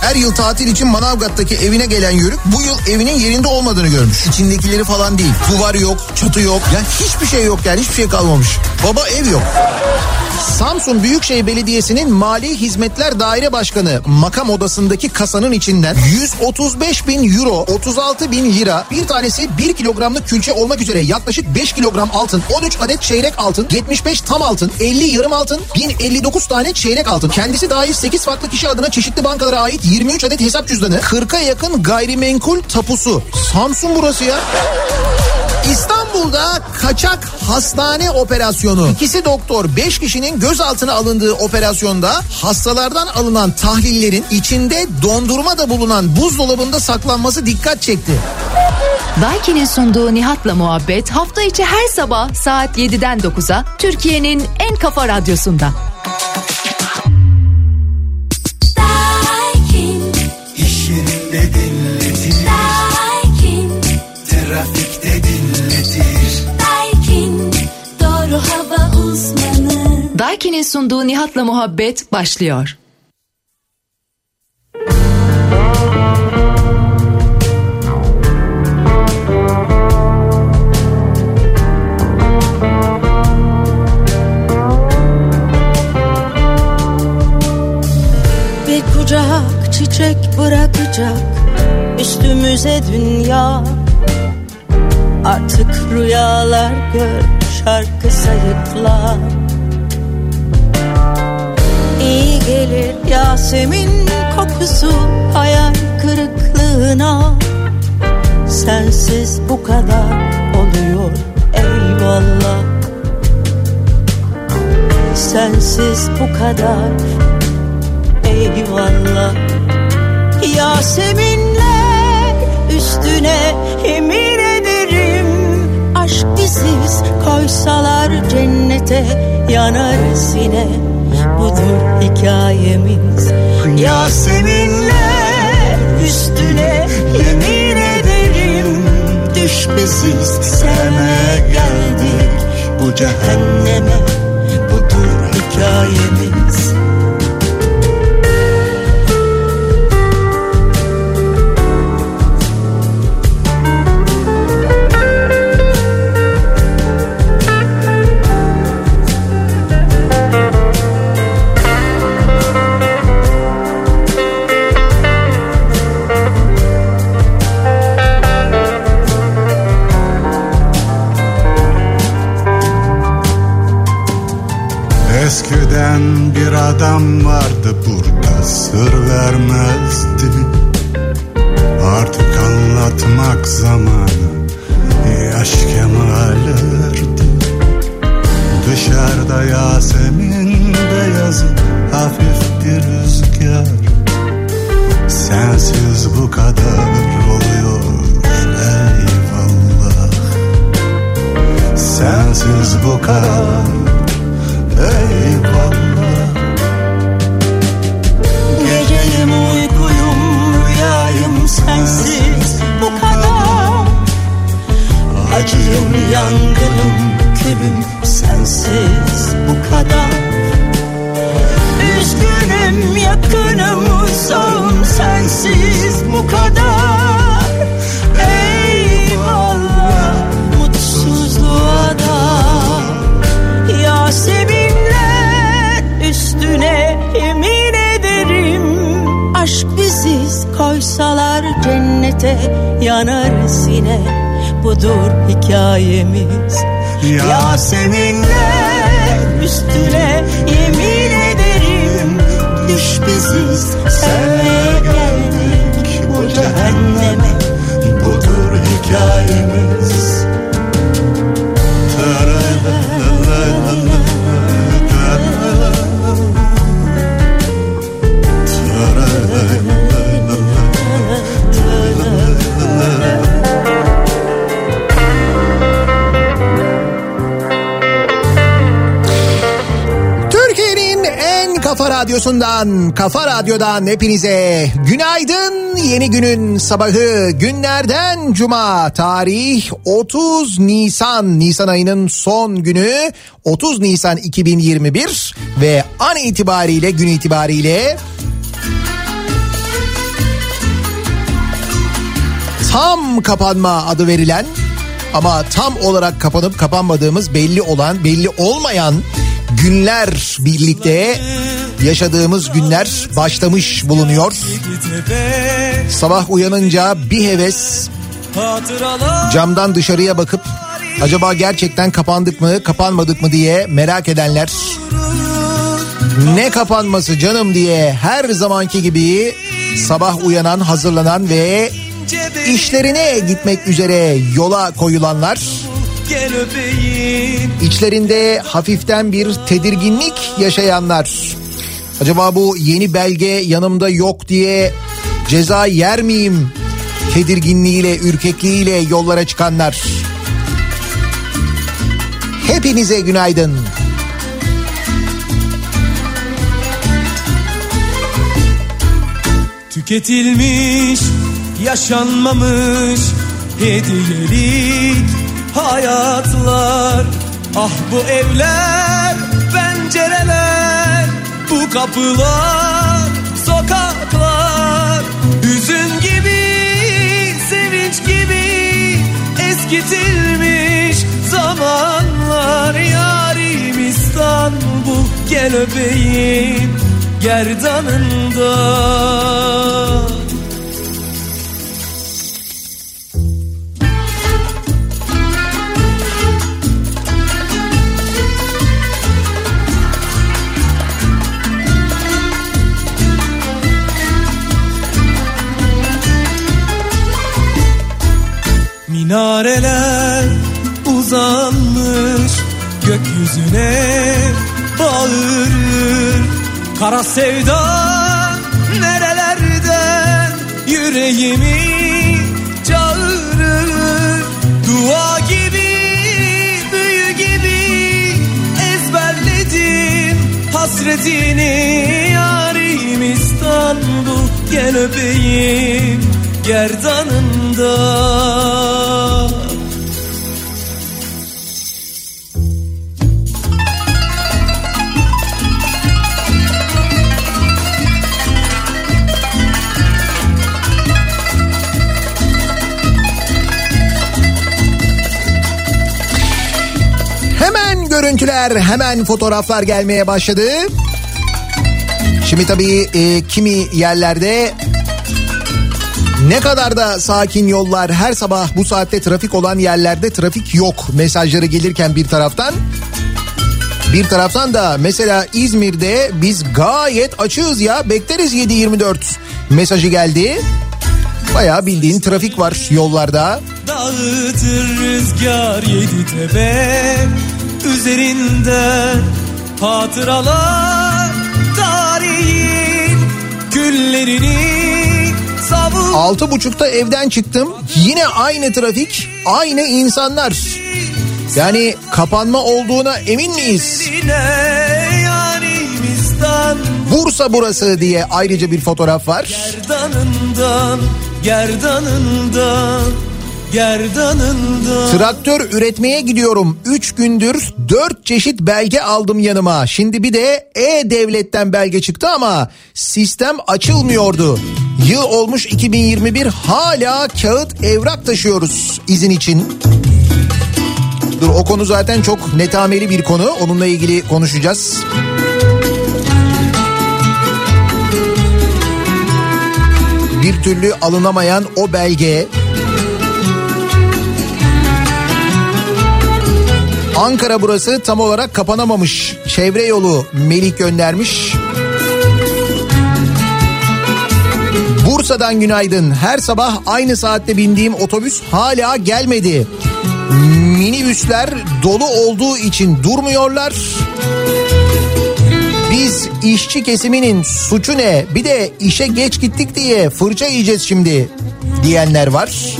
Her yıl tatil için Manavgat'taki evine gelen Yörük bu yıl evinin yerinde olmadığını görmüş. İçindekileri falan değil. Duvar yok, çatı yok. Ya hiçbir şey yok yani hiçbir şey kalmamış. Baba ev yok. Samsun Büyükşehir Belediyesi'nin Mali Hizmetler Daire Başkanı makam odasındaki kasanın içinden 135 bin euro, 36 bin lira, bir tanesi 1 kilogramlık külçe olmak üzere yaklaşık 5 kilogram altın, 13 adet çeyrek altın, 75 tam altın, 50 yarım altın, 1059 tane çeyrek altın. Kendisi dahil 8 farklı kişi adına çeşitli bankalara ait 23 adet hesap cüzdanı, 40'a yakın gayrimenkul tapusu. Samsun burası ya. İstanbul'da kaçak hastane operasyonu. İkisi doktor 5 kişinin gözaltına alındığı operasyonda hastalardan alınan tahlillerin içinde dondurma da bulunan buzdolabında saklanması dikkat çekti. Daiki'nin sunduğu Nihat'la muhabbet hafta içi her sabah saat 7'den 9'a Türkiye'nin en kafa radyosunda. Daiki'nin sunduğu Nihat'la muhabbet başlıyor. Bir kucak çiçek bırakacak üstümüze dünya Artık rüyalar gör şarkı sayıkla gelir Yasemin kokusu hayal kırıklığına. Sensiz bu kadar oluyor eyvallah. Sensiz bu kadar eyvallah. Yaseminler üstüne yemin ederim Aşk biziz. Koysalar cennete yanarız yine Budur hikayemiz. Yaseminler üstüne yemin ederim Düş biziz sevmeye geldik. Bu cehenneme Budur hikayemiz adam vardı burada sır vermezdi. Artık anlatmak zamanı yaş kemalirdi Dışarıda Yasemin beyazı hafif bir rüzgar. Sensiz bu kadar oluyor eyvallah. Sensiz bu kadar eyvallah sensiz bu kadar. Acıyım yangınım külüm sensiz bu kadar. Üzgünüm yakınım uzağım sensiz bu kadar. Eyvallah mutsuzluğa da. Yaseminler üstüne yemin ederim. Aşk biziz koysalar cennete yanarız yine Budur hikayemiz. Yaseminler üstüne yemin ederim Düş biziz sevmeye geldik bu cehenneme. Budur hikayemiz radyosundan, kafa radyodan hepinize günaydın. Yeni günün sabahı günlerden cuma tarih 30 Nisan, Nisan ayının son günü 30 Nisan 2021 ve an itibariyle gün itibariyle tam kapanma adı verilen ama tam olarak kapanıp kapanmadığımız belli olan belli olmayan günler birlikte yaşadığımız günler başlamış bulunuyor. Sabah uyanınca bir heves camdan dışarıya bakıp acaba gerçekten kapandık mı kapanmadık mı? diye merak edenler ne kapanması canım? diye her zamanki gibi sabah uyanan hazırlanan ve işlerine gitmek üzere yola koyulanlar içlerinde hafiften bir tedirginlik yaşayanlar acaba bu yeni belge yanımda yok diye ceza yer miyim? Tedirginliğiyle ürkekliğiyle yollara çıkanlar. Hepinize günaydın. Tüketilmiş, yaşanmamış hediyelik hayatlar. Ah bu evler, kapılar, sokaklar. Hüzün gibi, sevinç gibi eskitilmiş zamanlar. Yarim İstanbul gel öpeyim gerdanında Minareler uzanmış gökyüzüne bağırır. Kara sevda nerelerden yüreğimi çağırır. Dua gibi büyü gibi ezberledim hasretini. Yarim İstanbul gel öpeyim gerdanında görüntüler, hemen fotoğraflar gelmeye başladı. Şimdi tabii e, kimi yerlerde ne kadar da sakin yollar her sabah bu saatte trafik olan yerlerde trafik yok mesajları gelirken bir taraftan. Bir taraftan da mesela İzmir'de biz gayet açığız ya bekleriz 7-24 mesajı geldi. Bayağı bildiğin trafik var yollarda. Dağıtır rüzgar yedi tepe Üzerinden hatıralar Tarihin güllerini Altı buçukta evden çıktım. Yine aynı trafik, aynı insanlar. Yani kapanma olduğuna emin miyiz? Bursa burası diye ayrıca bir fotoğraf var. Gerdanından, gerdanından, gerdanından Traktör üretmeye gidiyorum. Üç gündür dört çeşit belge aldım yanıma. Şimdi bir de E-Devlet'ten belge çıktı ama sistem açılmıyordu. Yıl olmuş 2021 hala kağıt evrak taşıyoruz izin için. Dur o konu zaten çok netameli bir konu. Onunla ilgili konuşacağız. Bir türlü alınamayan o belge Ankara burası tam olarak kapanamamış. Çevre yolu Melik göndermiş. Bursa'dan günaydın. Her sabah aynı saatte bindiğim otobüs hala gelmedi. Minibüsler dolu olduğu için durmuyorlar. Biz işçi kesiminin suçu ne? Bir de işe geç gittik diye fırça yiyeceğiz şimdi diyenler var.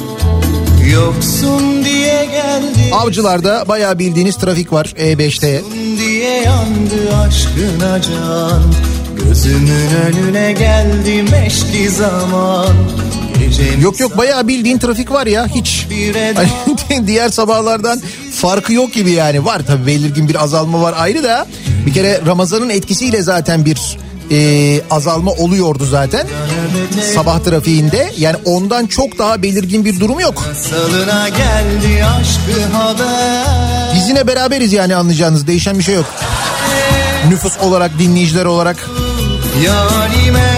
Yoksun diye Avcılarda bayağı bildiğiniz trafik var E E5'te. diye yandı aşkına can Gözümün önüne geldi meşki zaman Yok yok bayağı bildiğin trafik var ya hiç. Hani diğer sabahlardan farkı yok gibi yani. Var tabii belirgin bir azalma var ayrı da. Bir kere Ramazan'ın etkisiyle zaten bir e, azalma oluyordu zaten sabah trafiğinde. Yani ondan çok daha belirgin bir durum yok. Biz yine beraberiz yani anlayacağınız değişen bir şey yok. Nüfus olarak dinleyiciler olarak. Yarime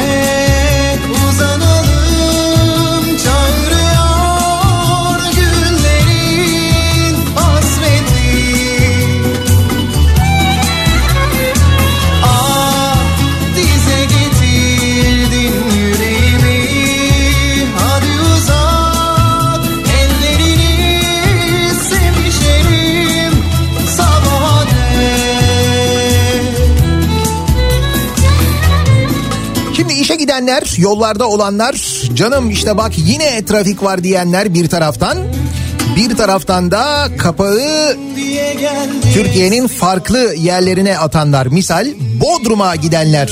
işe gidenler, yollarda olanlar, canım işte bak yine trafik var diyenler bir taraftan. Bir taraftan da kapağı Türkiye'nin farklı yerlerine atanlar. Misal Bodrum'a gidenler.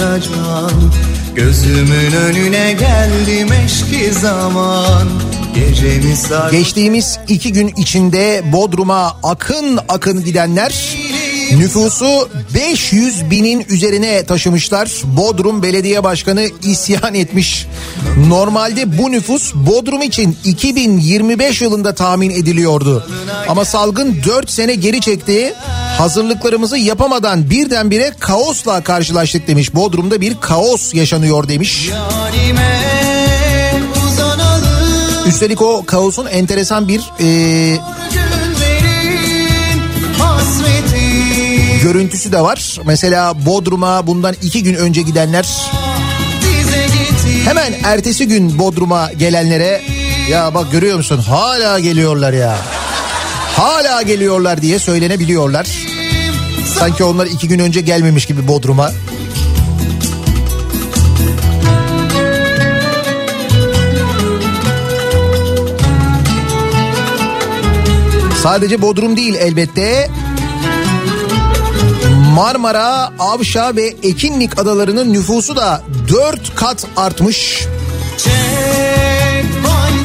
can Gözümün önüne geldi meşki zaman Geçtiğimiz iki gün içinde Bodrum'a akın akın gidenler nüfusu 500 binin üzerine taşımışlar. Bodrum Belediye Başkanı isyan etmiş. Normalde bu nüfus Bodrum için 2025 yılında tahmin ediliyordu. Ama salgın 4 sene geri çekti. Hazırlıklarımızı yapamadan birdenbire kaosla karşılaştık demiş. Bodrum'da bir kaos yaşanıyor demiş. Yarime Üstelik o kaosun enteresan bir e, görüntüsü de var. Mesela Bodrum'a bundan iki gün önce gidenler hemen ertesi gün Bodrum'a gelenlere ya bak görüyor musun hala geliyorlar ya. Hala geliyorlar diye söylenebiliyorlar. Sanki onlar iki gün önce gelmemiş gibi Bodrum'a. Sadece Bodrum değil elbette. Marmara, Avşa ve Ekinlik adalarının nüfusu da 4 kat artmış.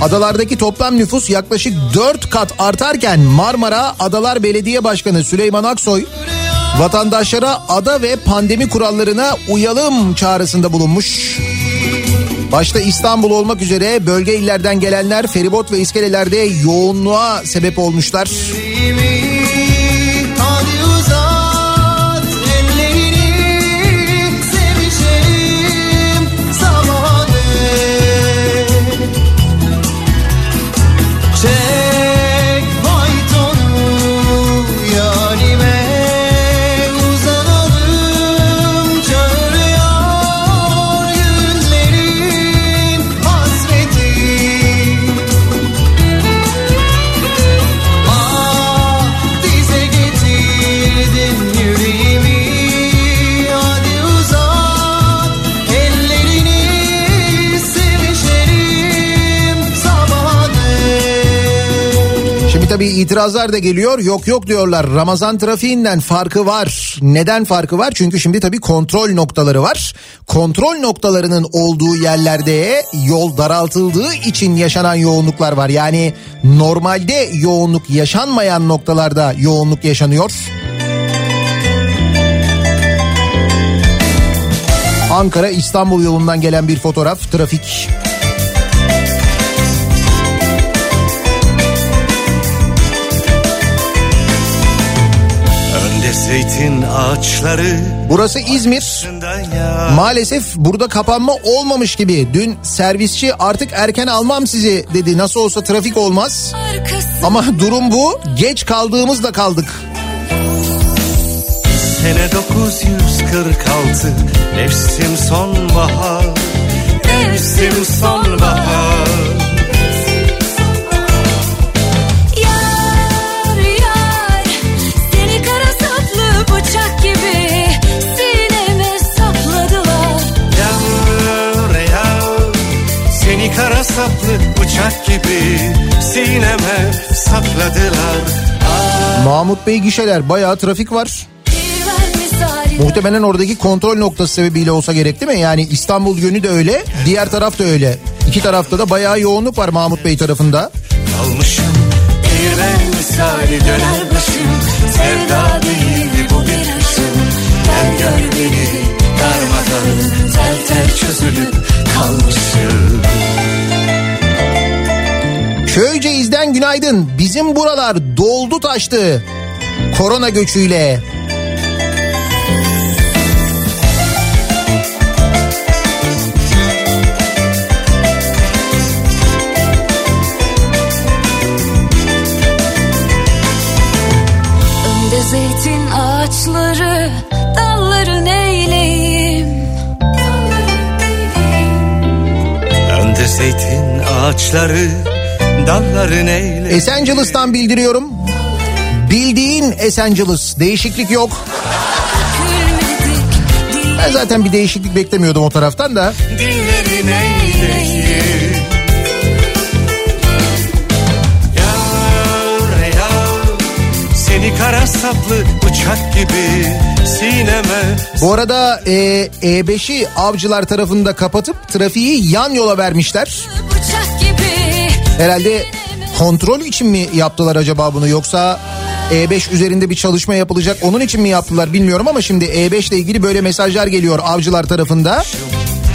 Adalardaki toplam nüfus yaklaşık 4 kat artarken Marmara Adalar Belediye Başkanı Süleyman Aksoy vatandaşlara ada ve pandemi kurallarına uyalım çağrısında bulunmuş. Başta İstanbul olmak üzere bölge illerden gelenler feribot ve iskelelerde yoğunluğa sebep olmuşlar. Yüreğimi tabii itirazlar da geliyor. Yok yok diyorlar. Ramazan trafiğinden farkı var. Neden farkı var? Çünkü şimdi tabii kontrol noktaları var. Kontrol noktalarının olduğu yerlerde yol daraltıldığı için yaşanan yoğunluklar var. Yani normalde yoğunluk yaşanmayan noktalarda yoğunluk yaşanıyor. Ankara İstanbul yolundan gelen bir fotoğraf trafik. Burası İzmir. Maalesef burada kapanma olmamış gibi. Dün servisçi artık erken almam sizi dedi. Nasıl olsa trafik olmaz. Ama durum bu. Geç kaldığımızda kaldık. Sene 946 Mevsim sonbahar Mevsim sonbahar kara saplı bıçak gibi Sineme sapladılar Mahmut Bey gişeler bayağı trafik var. Muhtemelen oradaki kontrol noktası sebebiyle olsa gerek değil mi? Yani İstanbul yönü de öyle, diğer taraf da öyle. İki tarafta da bayağı yoğunluk var Mahmut Bey tarafında. Kalmışım bir ben misali döner başım Sevda değil bu bir hışım Gel gör beni çözülüp kalmışım Köyceğiz'den günaydın. Bizim buralar doldu taştı. Korona göçüyle. Önde zeytin ağaçları dalları neyleyim Önde zeytin ağaçları dalları neyle Esencilis'tan bildiriyorum. Bildiğin Esencilis. Değişiklik yok. Ben zaten bir değişiklik beklemiyordum o taraftan da. dilleri neyleyim Yar yar seni kara saplı bıçak gibi sineme Bu arada e, E5'i avcılar tarafında kapatıp trafiği yan yola vermişler. Herhalde kontrol için mi yaptılar acaba bunu yoksa E5 üzerinde bir çalışma yapılacak onun için mi yaptılar bilmiyorum ama şimdi E5 ile ilgili böyle mesajlar geliyor avcılar tarafında.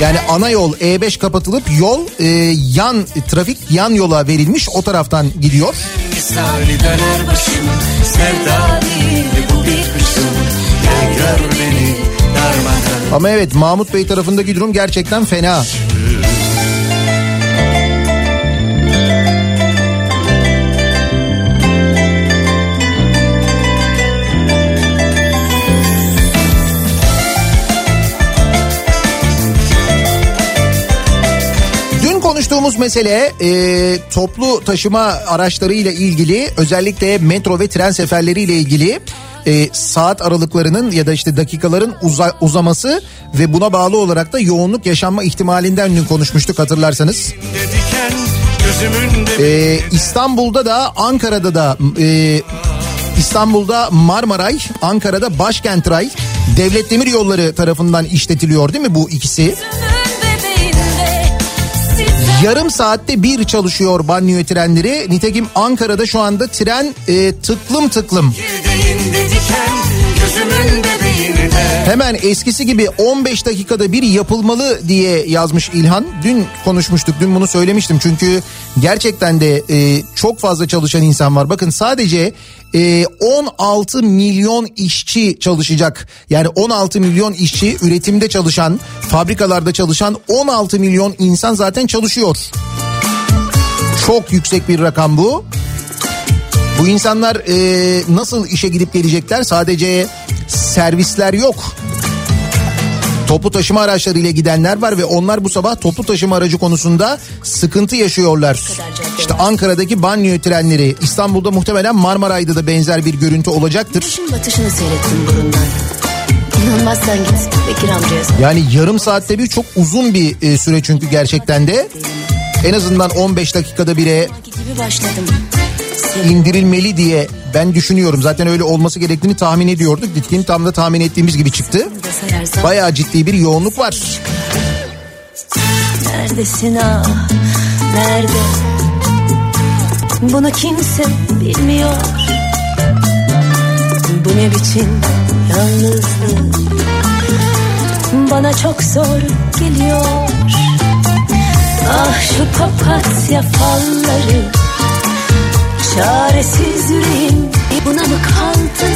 Yani ana yol E5 kapatılıp yol e, yan trafik yan yola verilmiş o taraftan gidiyor. misali döner başım Sevda değil bu bir kışım Gör beni darmadan Ama evet Mahmut Bey tarafındaki durum gerçekten fena. Konuştuğumuz mesele e, toplu taşıma araçlarıyla ilgili özellikle metro ve tren seferleriyle ilgili e, saat aralıklarının ya da işte dakikaların uza- uzaması ve buna bağlı olarak da yoğunluk yaşanma ihtimalinden dün konuşmuştuk hatırlarsanız. Ee, İstanbul'da da Ankara'da da e, İstanbul'da Marmaray, Ankara'da Başkent Ray, Devlet Demir Yolları tarafından işletiliyor değil mi bu ikisi? sitem Yarım saatte bir çalışıyor banliyö trenleri. Nitekim Ankara'da şu anda tren e, tıklım tıklım. Yüreğinde diken gözümün bebeğinde Hemen eskisi gibi 15 dakikada bir yapılmalı diye yazmış İlhan. Dün konuşmuştuk, dün bunu söylemiştim. Çünkü gerçekten de e, çok fazla çalışan insan var. Bakın sadece e, 16 milyon işçi çalışacak. Yani 16 milyon işçi üretimde çalışan, fabrikalarda çalışan 16 milyon insan zaten çalışıyor. Çok yüksek bir rakam bu. Bu insanlar e, nasıl işe gidip gelecekler? Sadece servisler yok. Toplu taşıma araçlarıyla gidenler var ve onlar bu sabah toplu taşıma aracı konusunda sıkıntı yaşıyorlar. İşte Ankara'daki banliyö trenleri, İstanbul'da muhtemelen Marmaray'da da benzer bir görüntü olacaktır. Güneşin batışını seyrettim burundan. İnanmazsan git Bekir amcaya sor. Yani yarım saatte bir çok uzun bir e, süre çünkü gerçekten de. En azından 15 dakikada bire gibi başladım. İndirilmeli diye ben düşünüyorum. Zaten öyle olması gerektiğini tahmin ediyorduk. Nitekim tam da tahmin ettiğimiz gibi çıktı. Bayağı ciddi bir yoğunluk var. neredesin ah nerede? Bunu kimse bilmiyor. Bu ne biçim yalnızlık? Bana çok zor geliyor. Ah şu papatya falları Çaresiz yüreğim buna mı kaldı?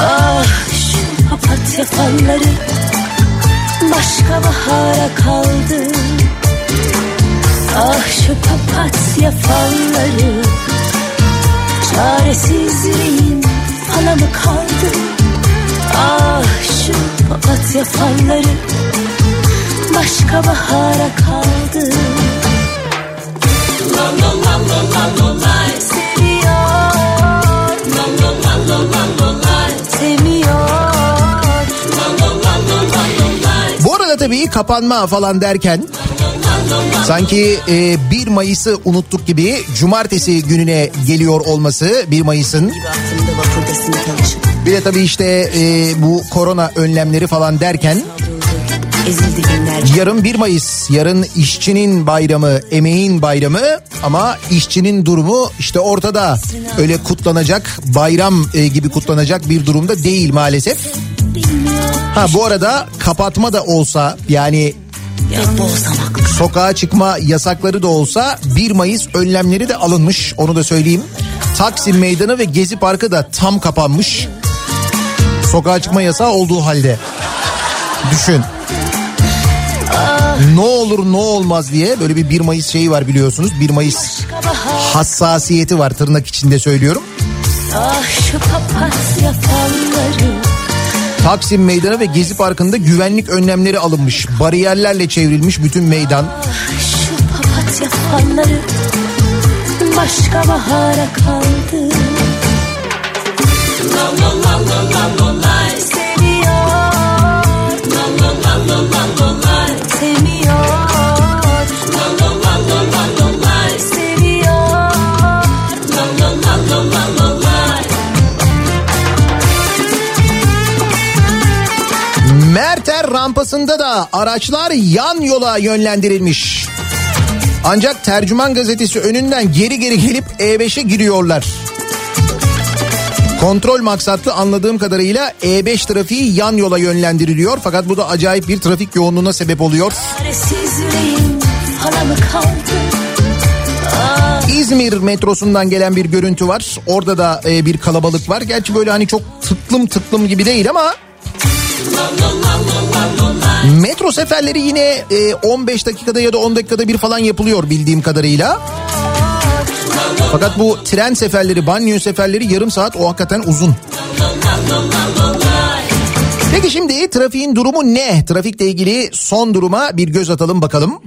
Ah şu papatya falları Başka bahara kaldı Ah şu papatya falları Çaresiz yüreğim fala mı kaldı? Ah şu papatya falları Başka bahara kaldı Bu arada tabii kapanma falan derken sanki e, 1 Mayıs'ı unuttuk gibi cumartesi gününe geliyor olması 1 Mayıs'ın. Bir de tabii işte e, bu korona önlemleri falan derken ezildi binlerce. Yarın 1 Mayıs, yarın işçinin bayramı, emeğin bayramı ama işçinin durumu işte ortada. Öyle kutlanacak, bayram e, gibi kutlanacak bir durumda değil maalesef. Ha bu arada kapatma da olsa yani sokağa çıkma yasakları da olsa 1 Mayıs önlemleri de alınmış onu da söyleyeyim. Taksim Meydanı ve Gezi Parkı da tam kapanmış. Sokağa çıkma yasağı olduğu halde. Düşün. Ne olur ne olmaz diye böyle bir 1 Mayıs şeyi var biliyorsunuz. 1 Mayıs hassasiyeti var tırnak içinde söylüyorum. Ah şu papatya falları. Taksim Meydanı ve Gezi Parkı'nda güvenlik önlemleri alınmış. Bariyerlerle çevrilmiş bütün meydan. Şu papatya falları. Başka bahara kaldı. Seviyor. Rampasında da araçlar yan yola yönlendirilmiş. Ancak tercüman gazetesi önünden geri geri gelip E5'e giriyorlar. Kontrol maksatlı anladığım kadarıyla E5 trafiği yan yola yönlendiriliyor. Fakat bu da acayip bir trafik yoğunluğuna sebep oluyor. İzmir metrosundan gelen bir görüntü var. Orada da e, bir kalabalık var. Gerçi böyle hani çok tıklım tıklım gibi değil ama Metro seferleri yine e, 15 dakikada ya da 10 dakikada bir falan yapılıyor bildiğim kadarıyla. Fakat bu tren seferleri, banyo seferleri yarım saat o hakikaten uzun. Peki şimdi trafiğin durumu ne? Trafikle ilgili son duruma bir göz atalım bakalım.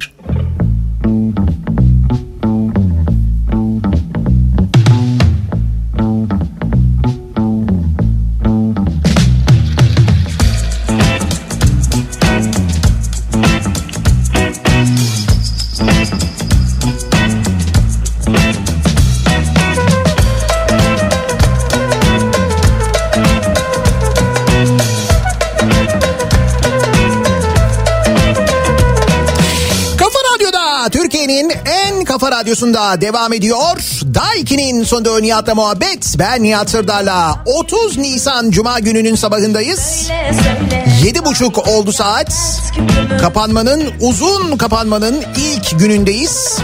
Radyosunda devam ediyor. Daiki'nin sonunda Nihat'la muhabbet. Ben Nihat Sırdar'la 30 Nisan Cuma gününün sabahındayız. Yedi buçuk oldu saat. Kapanmanın uzun kapanmanın ilk günündeyiz.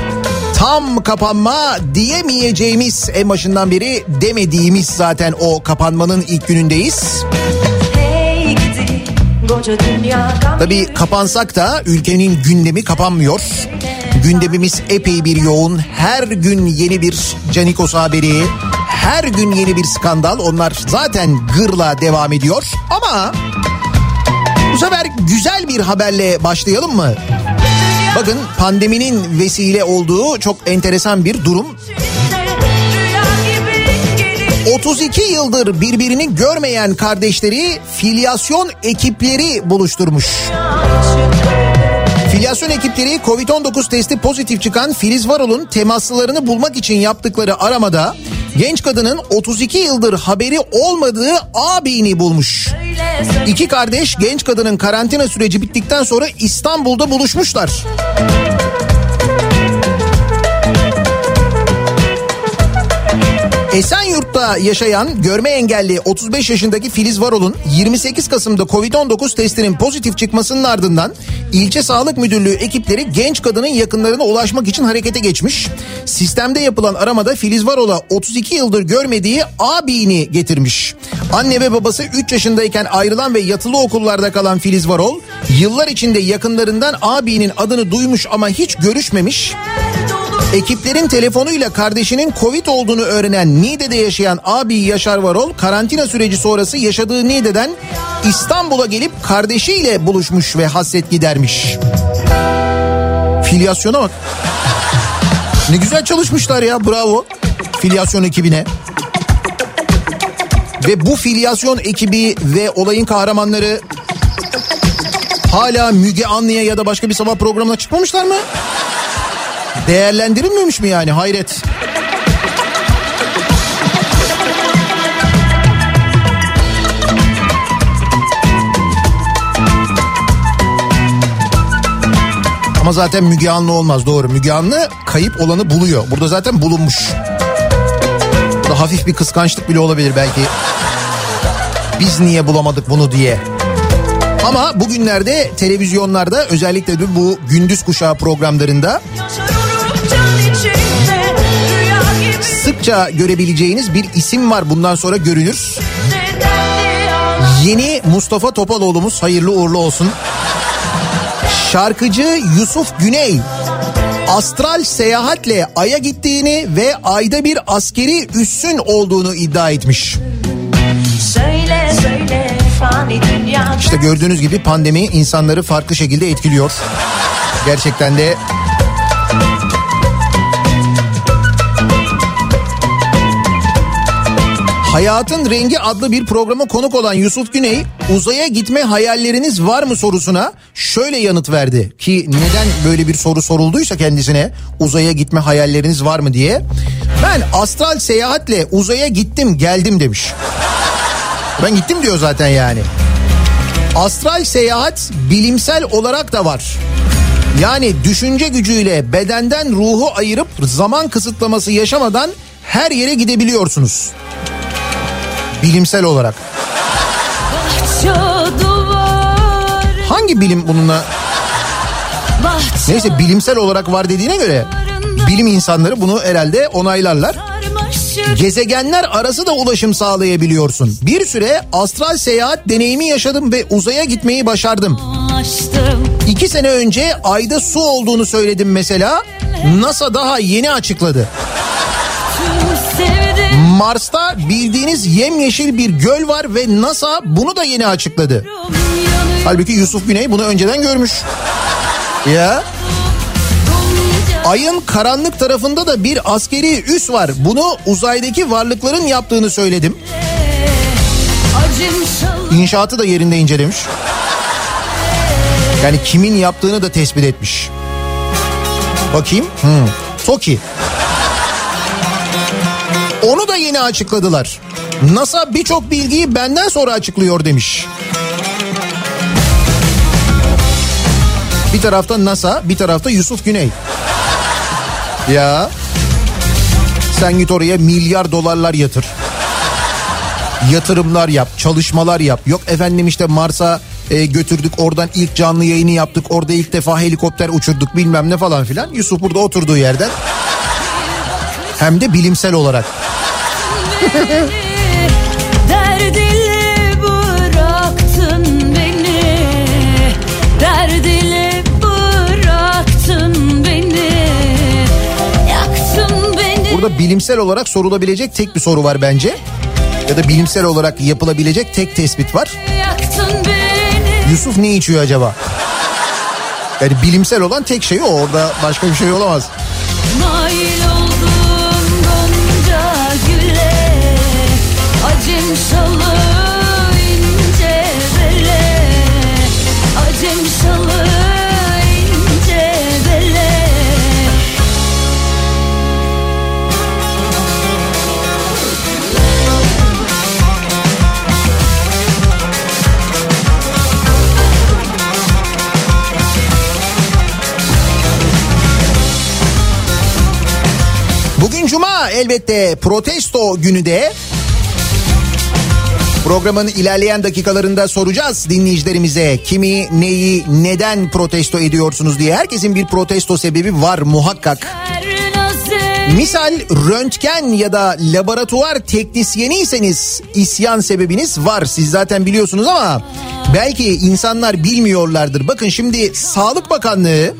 Tam kapanma diyemeyeceğimiz en başından beri demediğimiz zaten o kapanmanın ilk günündeyiz. Tabii kapansak da ülkenin gündemi kapanmıyor. Gündemimiz epey bir yoğun. Her gün yeni bir Canikos haberi, her gün yeni bir skandal. Onlar zaten gırla devam ediyor. Ama bu sefer güzel bir haberle başlayalım mı? Bakın pandeminin vesile olduğu çok enteresan bir durum. Rüya gibi gelir 32 yıldır birbirini görmeyen kardeşleri filyasyon ekipleri buluşturmuş. Filyasyon ekipleri Covid-19 testi pozitif çıkan Filiz Varol'un temaslılarını bulmak için yaptıkları aramada genç kadının 32 yıldır haberi olmadığı abini bulmuş. İki kardeş genç kadının karantina süreci bittikten sonra İstanbul'da buluşmuşlar. Esenyurt'ta yaşayan görme engelli 35 yaşındaki Filiz Varol'un 28 Kasım'da Covid-19 testinin pozitif çıkmasının ardından ilçe sağlık müdürlüğü ekipleri genç kadının yakınlarına ulaşmak için harekete geçmiş. Sistemde yapılan aramada Filiz Varol'a 32 yıldır görmediği abini getirmiş. Anne ve babası 3 yaşındayken ayrılan ve yatılı okullarda kalan Filiz Varol yıllar içinde yakınlarından abinin adını duymuş ama hiç görüşmemiş. Ekiplerin telefonuyla kardeşinin Covid olduğunu öğrenen Niğde'de yaşayan abi Yaşar Varol karantina süreci sonrası yaşadığı Niğde'den İstanbul'a gelip kardeşiyle buluşmuş ve hasret gidermiş. Filyasyona bak. Ne güzel çalışmışlar ya bravo filyasyon ekibine. Ve bu filyasyon ekibi ve olayın kahramanları hala Müge Anlı'ya ya da başka bir sabah programına çıkmamışlar mı? Değerlendirilmemiş mi yani hayret. Ama zaten Müge Anlı olmaz doğru. Müge Anlı kayıp olanı buluyor. Burada zaten bulunmuş. Burada hafif bir kıskançlık bile olabilir belki. Biz niye bulamadık bunu diye. Ama bugünlerde televizyonlarda özellikle de bu gündüz kuşağı programlarında sıkça görebileceğiniz bir isim var bundan sonra görünür. Yeni Mustafa Topaloğlu'muz hayırlı uğurlu olsun. Şarkıcı Yusuf Güney astral seyahatle Ay'a gittiğini ve Ay'da bir askeri üssün olduğunu iddia etmiş. Söyle söyle İşte gördüğünüz gibi pandemi insanları farklı şekilde etkiliyor. Gerçekten de Hayatın Rengi adlı bir programa konuk olan Yusuf Güney uzaya gitme hayalleriniz var mı sorusuna şöyle yanıt verdi ki neden böyle bir soru sorulduysa kendisine uzaya gitme hayalleriniz var mı diye ben astral seyahatle uzaya gittim geldim demiş. Ben gittim diyor zaten yani. Astral seyahat bilimsel olarak da var. Yani düşünce gücüyle bedenden ruhu ayırıp zaman kısıtlaması yaşamadan her yere gidebiliyorsunuz. Bilimsel olarak. Hangi bilim bununla bahçe neyse bilimsel olarak var dediğine göre bilim insanları bunu herhalde onaylarlar. Gezegenler arası da ulaşım sağlayabiliyorsun. Bir süre astral seyahat deneyimi yaşadım ve uzaya gitmeyi başardım. İki sene önce ayda su olduğunu söyledim mesela. NASA daha yeni açıkladı. Mars'ta bildiğiniz yemyeşil bir göl var ve NASA bunu da yeni açıkladı. Halbuki Yusuf Güney bunu önceden görmüş. Ya ayın karanlık tarafında da bir askeri üs var. Bunu uzaydaki varlıkların yaptığını söyledim. İnşaatı da yerinde incelemiş. Yani kimin yaptığını da tespit etmiş. Bakayım. Hmm. TOKİ. Onu da yeni açıkladılar. NASA birçok bilgiyi benden sonra açıklıyor demiş. Bir tarafta NASA, bir tarafta Yusuf Güney. Ya sen git oraya milyar dolarlar yatır yatırımlar yap, çalışmalar yap. Yok efendim işte Mars'a e, götürdük oradan ilk canlı yayını yaptık. Orada ilk defa helikopter uçurduk bilmem ne falan filan. Yusuf burada oturduğu yerden. Hem de bilimsel olarak. Burada bilimsel olarak sorulabilecek tek bir soru var bence. Ya da bilimsel olarak yapılabilecek tek tespit var. Yusuf ne içiyor acaba? Yani bilimsel olan tek şey o. Orada başka bir şey olamaz. Nail oldum Acım şalı ince bele. Bugün cuma elbette protesto günü de Programın ilerleyen dakikalarında soracağız dinleyicilerimize kimi, neyi, neden protesto ediyorsunuz diye. Herkesin bir protesto sebebi var muhakkak. Misal röntgen ya da laboratuvar teknisyeniyseniz isyan sebebiniz var. Siz zaten biliyorsunuz ama belki insanlar bilmiyorlardır. Bakın şimdi Sağlık Bakanlığı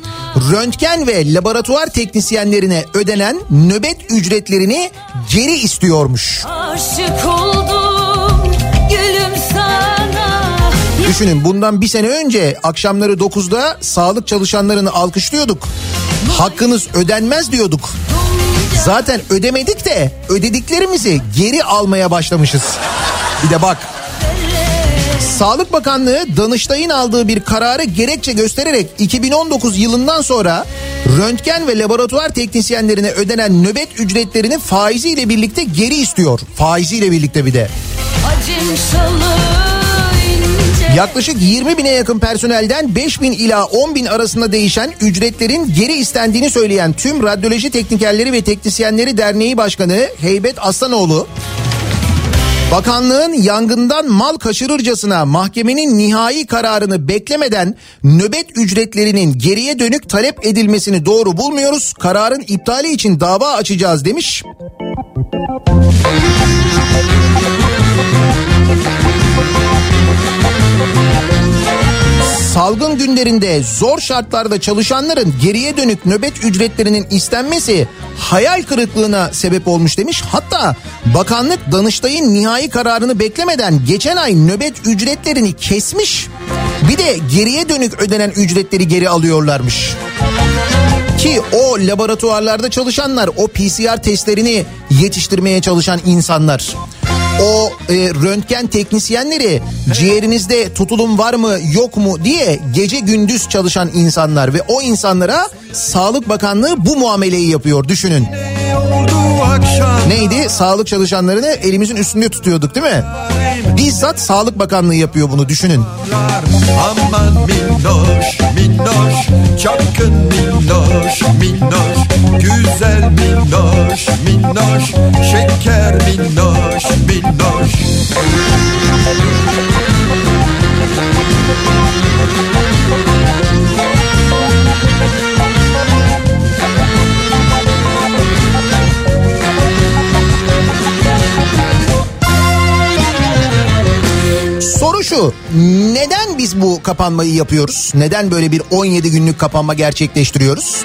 röntgen ve laboratuvar teknisyenlerine ödenen nöbet ücretlerini geri istiyormuş. aşık oldum Düşünün bundan bir sene önce akşamları 9'da sağlık çalışanlarını alkışlıyorduk. Hakkınız ödenmez diyorduk. Zaten ödemedik de ödediklerimizi geri almaya başlamışız. Bir de bak. Sağlık Bakanlığı Danıştay'ın aldığı bir kararı gerekçe göstererek 2019 yılından sonra röntgen ve laboratuvar teknisyenlerine ödenen nöbet ücretlerini faiziyle birlikte geri istiyor. Faiziyle birlikte bir de. Acım Yaklaşık 20 bine yakın personelden 5 bin ila 10 bin arasında değişen ücretlerin geri istendiğini söyleyen tüm radyoloji teknikerleri ve teknisyenleri derneği başkanı Heybet Aslanoğlu Bakanlığın yangından mal kaçırırcasına mahkemenin nihai kararını beklemeden nöbet ücretlerinin geriye dönük talep edilmesini doğru bulmuyoruz. Kararın iptali için dava açacağız demiş. Salgın günlerinde zor şartlarda çalışanların geriye dönük nöbet ücretlerinin istenmesi hayal kırıklığına sebep olmuş demiş. Hatta bakanlık Danıştay'ın nihai kararını beklemeden geçen ay nöbet ücretlerini kesmiş. Bir de geriye dönük ödenen ücretleri geri alıyorlarmış. Ki o laboratuvarlarda çalışanlar, o PCR testlerini yetiştirmeye çalışan insanlar. O e, röntgen teknisyenleri ciğerinizde tutulum var mı yok mu diye gece gündüz çalışan insanlar ve o insanlara Sağlık Bakanlığı bu muameleyi yapıyor düşünün. Neydi? Sağlık çalışanlarını elimizin üstünde tutuyorduk değil mi? Bizzat Sağlık Bakanlığı yapıyor bunu düşünün. Aman minnoş minnoş çapkın minnoş minnoş güzel minnoş minnoş şeker minnoş minnoş şu neden biz bu kapanmayı yapıyoruz? Neden böyle bir 17 günlük kapanma gerçekleştiriyoruz?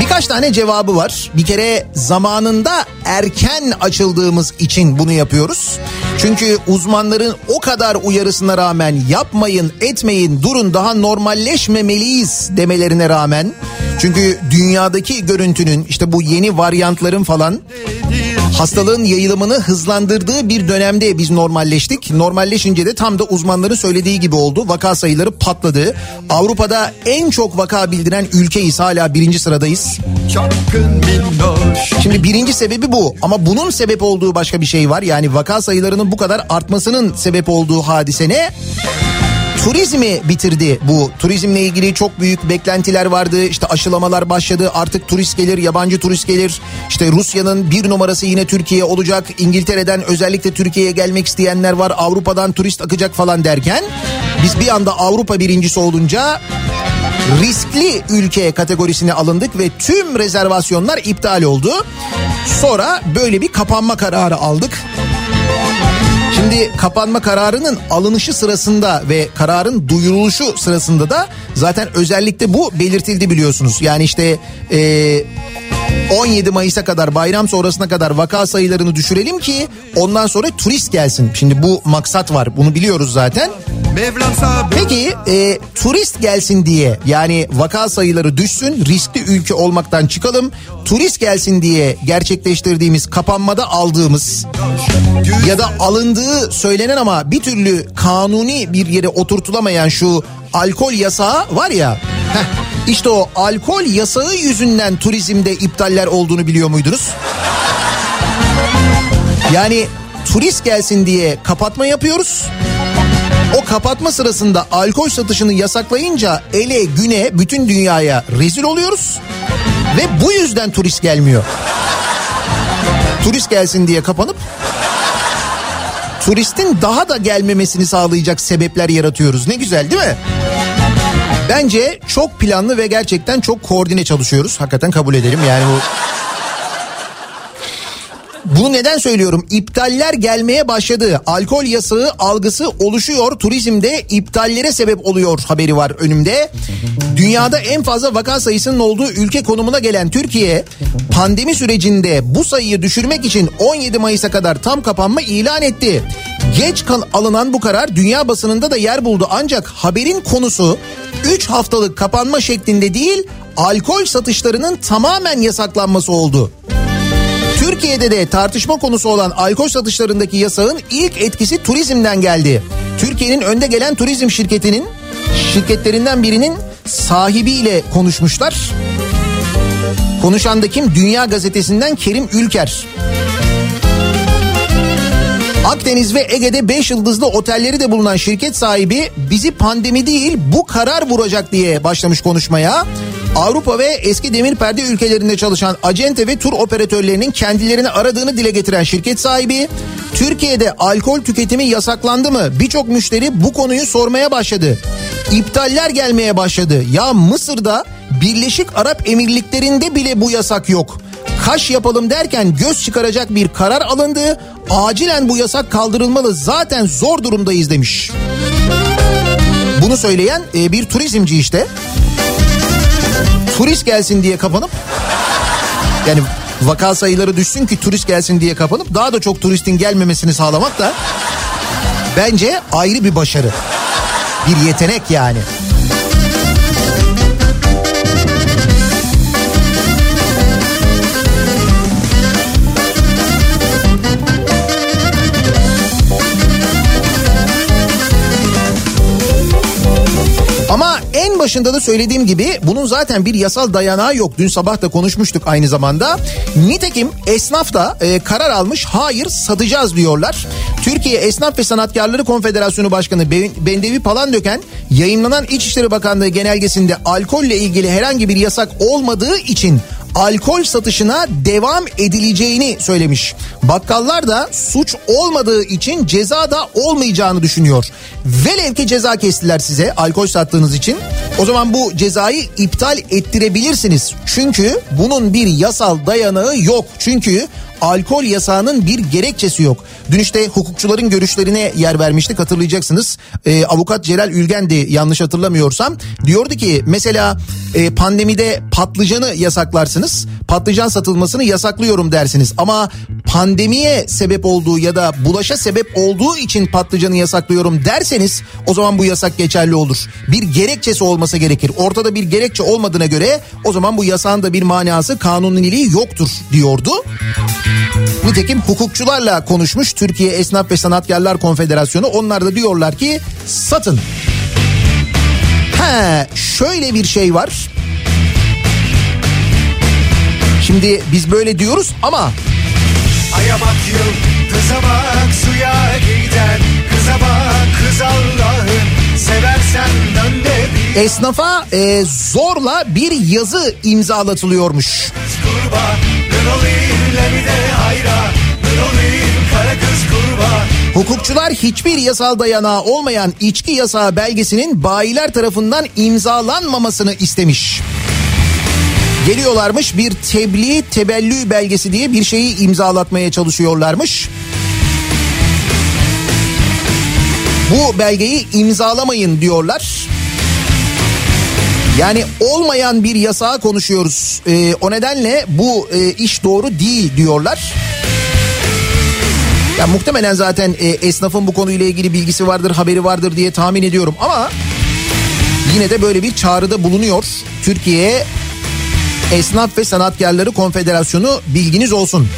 Birkaç tane cevabı var. Bir kere zamanında erken açıldığımız için bunu yapıyoruz. Çünkü uzmanların o kadar uyarısına rağmen yapmayın etmeyin durun daha normalleşmemeliyiz demelerine rağmen. Çünkü dünyadaki görüntünün işte bu yeni varyantların falan hastalığın yayılımını hızlandırdığı bir dönemde biz normalleştik. Normalleşince de tam da uzmanların söylediği gibi oldu. Vaka sayıları patladı. Avrupa'da en çok vaka bildiren ülkeyiz hala birinci sıradayız. Şimdi birinci sebebi bu ama bunun sebep olduğu başka bir şey var. Yani vaka sayılarının bu kadar artmasının sebep olduğu hadise ne? Turizmi bitirdi bu. Turizmle ilgili çok büyük beklentiler vardı. İşte aşılamalar başladı. Artık turist gelir, yabancı turist gelir. İşte Rusya'nın bir numarası yine Türkiye olacak. İngiltere'den özellikle Türkiye'ye gelmek isteyenler var. Avrupa'dan turist akacak falan derken biz bir anda Avrupa birincisi olunca riskli ülke kategorisine alındık ve tüm rezervasyonlar iptal oldu. Sonra böyle bir kapanma kararı aldık. Şimdi kapanma kararının alınışı sırasında ve kararın duyuruluşu sırasında da zaten özellikle bu belirtildi biliyorsunuz. Yani işte e, 17 Mayıs'a kadar bayram sonrasına kadar vaka sayılarını düşürelim ki ondan sonra turist gelsin. Şimdi bu maksat var bunu biliyoruz zaten. Peki e, turist gelsin diye yani vaka sayıları düşsün riskli ülke olmaktan çıkalım. Turist gelsin diye gerçekleştirdiğimiz kapanmada aldığımız ya da alındığı söylenen ama bir türlü kanuni bir yere oturtulamayan şu alkol yasağı var ya. Heh, işte o alkol yasağı yüzünden turizmde iptaller olduğunu biliyor muydunuz? Yani turist gelsin diye kapatma yapıyoruz. O kapatma sırasında alkol satışını yasaklayınca ele güne bütün dünyaya rezil oluyoruz. Ve bu yüzden turist gelmiyor. Turist gelsin diye kapanıp turistin daha da gelmemesini sağlayacak sebepler yaratıyoruz. Ne güzel değil mi? Bence çok planlı ve gerçekten çok koordine çalışıyoruz. Hakikaten kabul edelim yani bu bunu neden söylüyorum? İptaller gelmeye başladı. Alkol yasağı algısı oluşuyor. Turizmde iptallere sebep oluyor haberi var önümde. Dünyada en fazla vaka sayısının olduğu ülke konumuna gelen Türkiye pandemi sürecinde bu sayıyı düşürmek için 17 Mayıs'a kadar tam kapanma ilan etti. Geç alınan bu karar dünya basınında da yer buldu ancak haberin konusu 3 haftalık kapanma şeklinde değil alkol satışlarının tamamen yasaklanması oldu. Türkiye'de de tartışma konusu olan alkol satışlarındaki yasağın ilk etkisi turizmden geldi. Türkiye'nin önde gelen turizm şirketinin şirketlerinden birinin sahibiyle konuşmuşlar. Konuşan da kim? Dünya Gazetesi'nden Kerim Ülker. Akdeniz ve Ege'de 5 yıldızlı otelleri de bulunan şirket sahibi bizi pandemi değil bu karar vuracak diye başlamış konuşmaya. Avrupa ve eski demir perde ülkelerinde çalışan acente ve tur operatörlerinin kendilerini aradığını dile getiren şirket sahibi Türkiye'de alkol tüketimi yasaklandı mı? Birçok müşteri bu konuyu sormaya başladı. İptaller gelmeye başladı. Ya Mısır'da Birleşik Arap Emirlikleri'nde bile bu yasak yok. Kaş yapalım derken göz çıkaracak bir karar alındı. Acilen bu yasak kaldırılmalı. Zaten zor durumdayız demiş. Bunu söyleyen e, bir turizmci işte. Turist gelsin diye kapanıp yani vaka sayıları düşsün ki turist gelsin diye kapanıp daha da çok turistin gelmemesini sağlamak da bence ayrı bir başarı. Bir yetenek yani. Başında da söylediğim gibi bunun zaten bir yasal dayanağı yok. Dün sabah da konuşmuştuk aynı zamanda. Nitekim esnaf da e, karar almış hayır satacağız diyorlar. Türkiye Esnaf ve Sanatkarları Konfederasyonu Başkanı Ben- Bendevi Palandöken yayınlanan İçişleri Bakanlığı genelgesinde alkolle ilgili herhangi bir yasak olmadığı için alkol satışına devam edileceğini söylemiş. Bakkallar da suç olmadığı için ceza da olmayacağını düşünüyor. Velev ki ceza kestiler size alkol sattığınız için. O zaman bu cezayı iptal ettirebilirsiniz. Çünkü bunun bir yasal dayanağı yok. Çünkü alkol yasağının bir gerekçesi yok. Dün işte hukukçuların görüşlerine yer vermiştik hatırlayacaksınız. Ee, avukat Celal Ülgen'di yanlış hatırlamıyorsam. Diyordu ki mesela e, pandemide patlıcanı yasaklarsınız. Patlıcan satılmasını yasaklıyorum dersiniz. Ama pandemiye sebep olduğu ya da bulaşa sebep olduğu için patlıcanı yasaklıyorum derseniz o zaman bu yasak geçerli olur. Bir gerekçesi olması gerekir. Ortada bir gerekçe olmadığına göre o zaman bu yasağın da bir manası kanuniliği yoktur diyordu. Nitekim hukukçularla konuşmuş Türkiye Esnaf ve Sanatkarlar Konfederasyonu. Onlar da diyorlar ki satın. He şöyle bir şey var. Şimdi biz böyle diyoruz ama Aya bak yıldıza bak suya giden Kıza bak kız Allah'ın seversen dön de bir esnafa e, zorla bir yazı imzalatılıyormuş. kurba Hukukçular hiçbir yasal dayanağı olmayan içki yasağı belgesinin bayiler tarafından imzalanmamasını istemiş. Geliyorlarmış bir tebliğ tebellü belgesi diye bir şeyi imzalatmaya çalışıyorlarmış. Bu belgeyi imzalamayın diyorlar. Yani olmayan bir yasağı konuşuyoruz. Ee, o nedenle bu e, iş doğru değil diyorlar. Ya muhtemelen zaten e, esnafın bu konuyla ilgili bilgisi vardır, haberi vardır diye tahmin ediyorum ama yine de böyle bir çağrıda bulunuyor. Türkiye Esnaf ve Sanatkarları Konfederasyonu bilginiz olsun.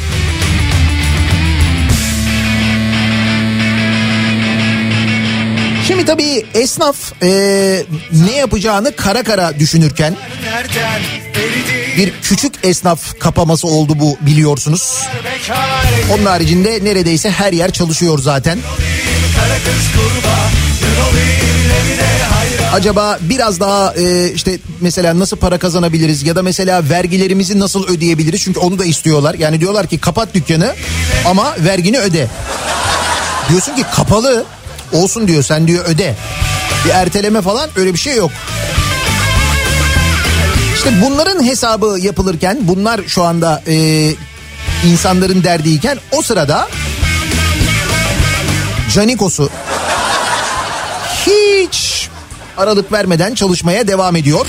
Şimdi tabii esnaf e, ne yapacağını kara kara düşünürken bir küçük esnaf kapaması oldu bu biliyorsunuz. Onun haricinde neredeyse her yer çalışıyor zaten. Acaba biraz daha e, işte mesela nasıl para kazanabiliriz ya da mesela vergilerimizi nasıl ödeyebiliriz? Çünkü onu da istiyorlar. Yani diyorlar ki kapat dükkanı ama vergini öde. Diyorsun ki kapalı olsun diyor sen diyor öde. Bir erteleme falan öyle bir şey yok. İşte bunların hesabı yapılırken bunlar şu anda e, insanların derdiyken o sırada Canikos'u hiç aralık vermeden çalışmaya devam ediyor.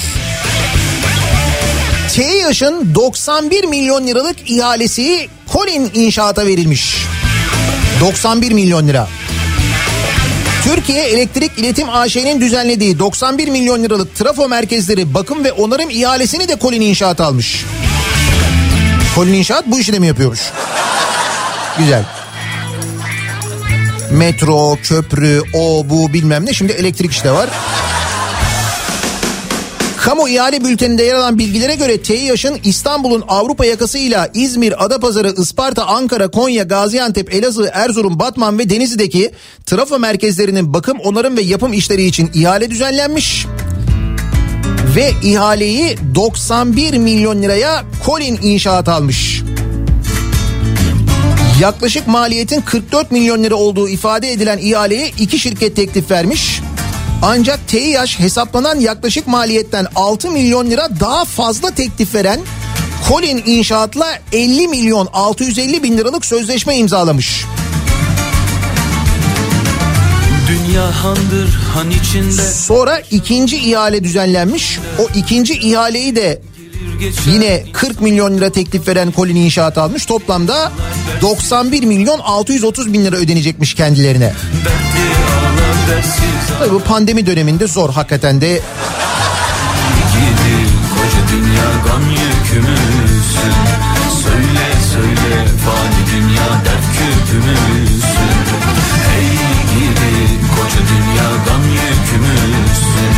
TİH'ın 91 milyon liralık ihalesi Colin inşaata verilmiş. 91 milyon lira. Türkiye Elektrik İletim AŞ'nin düzenlediği 91 milyon liralık trafo merkezleri bakım ve onarım ihalesini de Colin İnşaat almış. Colin İnşaat bu işi de mi yapıyormuş? Güzel. Metro, köprü, o bu bilmem ne şimdi elektrik işte var. Kamu ihale bülteninde yer alan bilgilere göre TİH'ın İstanbul'un Avrupa yakasıyla İzmir, Adapazarı, Isparta, Ankara, Konya, Gaziantep, Elazığ, Erzurum, Batman ve Denizli'deki trafo merkezlerinin bakım, onarım ve yapım işleri için ihale düzenlenmiş. Ve ihaleyi 91 milyon liraya Colin İnşaat almış. Yaklaşık maliyetin 44 milyon lira olduğu ifade edilen ihaleye iki şirket teklif vermiş. Ancak TİH hesaplanan yaklaşık maliyetten 6 milyon lira daha fazla teklif veren Colin İnşaat'la 50 milyon 650 bin liralık sözleşme imzalamış. Handır han Sonra ikinci ihale düzenlenmiş. O ikinci ihaleyi de yine 40 milyon lira teklif veren Colin İnşaat almış. Toplamda 91 milyon 630 bin lira ödenecekmiş kendilerine. dersiz Tabii bu pandemi döneminde zor. Hakikaten de Gidi koca dünya gam yükümüzsün. Söyle söyle fani dünya dert küpümüzsün Hey gidi koca dünya gam yükümüzsün.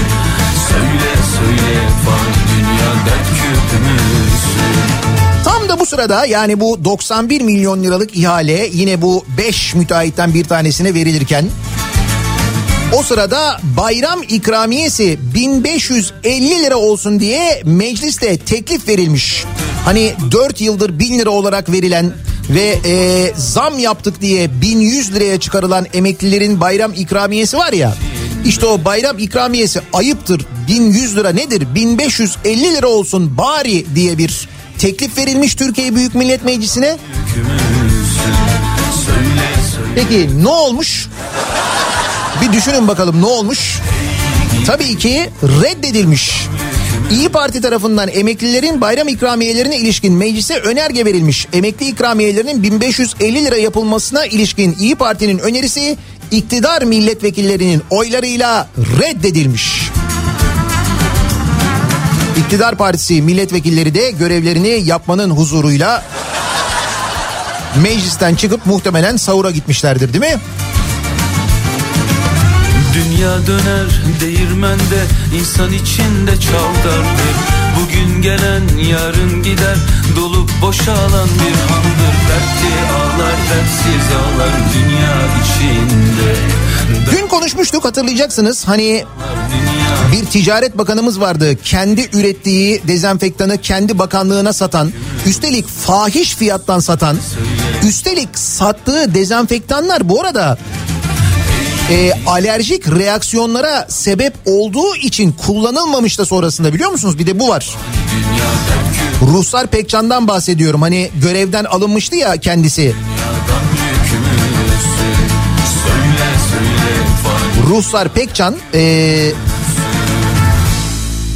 Söyle söyle fani dünya dert küpümüzsün Tam da bu sırada yani bu 91 milyon liralık ihale yine bu 5 müteahhitten bir tanesine verilirken o sırada bayram ikramiyesi 1550 lira olsun diye mecliste teklif verilmiş. Hani 4 yıldır 1000 lira olarak verilen ve e, zam yaptık diye 1100 liraya çıkarılan emeklilerin bayram ikramiyesi var ya. İşte o bayram ikramiyesi ayıptır 1100 lira nedir 1550 lira olsun bari diye bir teklif verilmiş Türkiye Büyük Millet Meclisi'ne. Peki ne olmuş? Bir düşünün bakalım ne olmuş? Tabii ki reddedilmiş. İyi Parti tarafından emeklilerin bayram ikramiyelerine ilişkin meclise önerge verilmiş. Emekli ikramiyelerinin 1550 lira yapılmasına ilişkin İyi Parti'nin önerisi iktidar milletvekillerinin oylarıyla reddedilmiş. İktidar Partisi milletvekilleri de görevlerini yapmanın huzuruyla meclisten çıkıp muhtemelen sahura gitmişlerdir değil mi? Dünya döner değirmende insan içinde çaldardır Bugün gelen yarın gider dolup boşalan bir handır Dertli ağlar dertsiz ağlar dünya içinde. Dün konuşmuştuk hatırlayacaksınız. Hani bir ticaret bakanımız vardı. Kendi ürettiği dezenfektanı kendi bakanlığına satan üstelik fahiş fiyattan satan üstelik sattığı dezenfektanlar bu arada e, alerjik reaksiyonlara sebep olduğu için kullanılmamış da sonrasında biliyor musunuz? Bir de bu var. Ruhsar Pekcan'dan bahsediyorum. Hani görevden alınmıştı ya kendisi. Ruhsar Pekcan e,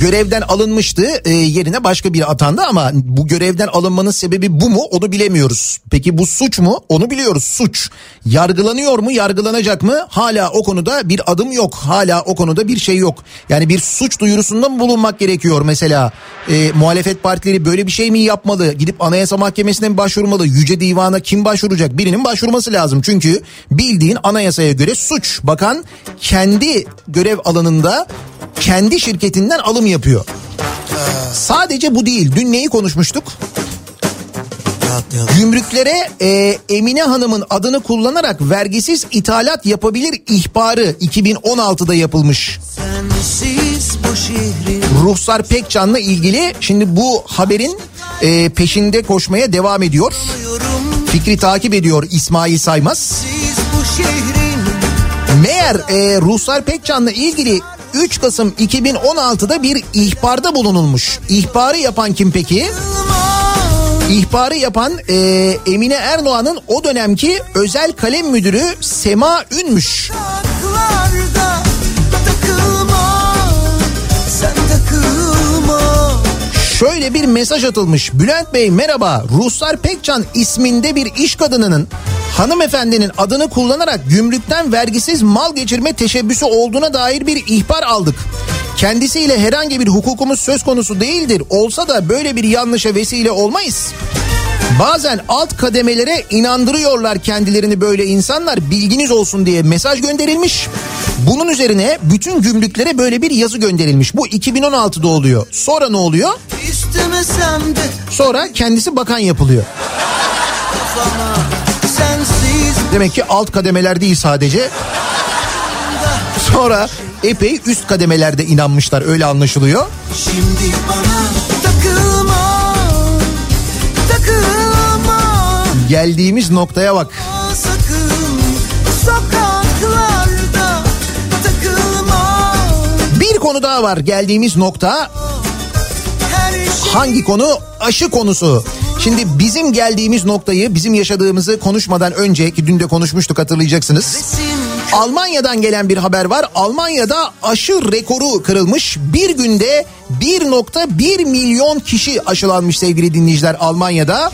görevden alınmıştı e, yerine başka biri atandı ama bu görevden alınmanın sebebi bu mu onu bilemiyoruz. Peki bu suç mu onu biliyoruz suç. Yargılanıyor mu yargılanacak mı hala o konuda bir adım yok hala o konuda bir şey yok. Yani bir suç duyurusunda mı bulunmak gerekiyor mesela e, muhalefet partileri böyle bir şey mi yapmalı gidip anayasa mahkemesine mi başvurmalı yüce divana kim başvuracak birinin başvurması lazım. Çünkü bildiğin anayasaya göre suç bakan kendi görev alanında kendi şirketinden alım yapıyor. Sadece bu değil. Dün neyi konuşmuştuk? Gümrüklere e, Emine Hanım'ın adını kullanarak vergisiz ithalat yapabilir ihbarı 2016'da yapılmış. Ruhsar Pekcan'la ilgili şimdi bu haberin e, peşinde koşmaya devam ediyor. Fikri takip ediyor İsmail Saymaz. Meğer e, Ruhsar Pekcan'la ilgili 3 Kasım 2016'da bir ihbarda bulunulmuş. İhbarı yapan kim peki? İhbarı yapan e, Emine Erdoğan'ın o dönemki özel kalem müdürü Sema Ünmüş. Şöyle bir mesaj atılmış. Bülent Bey merhaba. Ruhsar Pekcan isminde bir iş kadınının hanımefendinin adını kullanarak gümrükten vergisiz mal geçirme teşebbüsü olduğuna dair bir ihbar aldık. Kendisiyle herhangi bir hukukumuz söz konusu değildir. Olsa da böyle bir yanlışa vesile olmayız. Bazen alt kademelere inandırıyorlar kendilerini böyle insanlar bilginiz olsun diye mesaj gönderilmiş. Bunun üzerine bütün gümrüklere böyle bir yazı gönderilmiş. Bu 2016'da oluyor. Sonra ne oluyor? Sonra kendisi bakan yapılıyor. Demek ki alt kademeler değil sadece. Sonra epey üst kademelerde inanmışlar öyle anlaşılıyor. Şimdi bana Geldiğimiz noktaya bak. Bir konu daha var geldiğimiz nokta. Şey Hangi konu? Aşı konusu. Şimdi bizim geldiğimiz noktayı, bizim yaşadığımızı konuşmadan önce ki dün de konuşmuştuk hatırlayacaksınız. Almanya'dan gelen bir haber var. Almanya'da aşı rekoru kırılmış. Bir günde 1.1 milyon kişi aşılanmış sevgili dinleyiciler Almanya'da.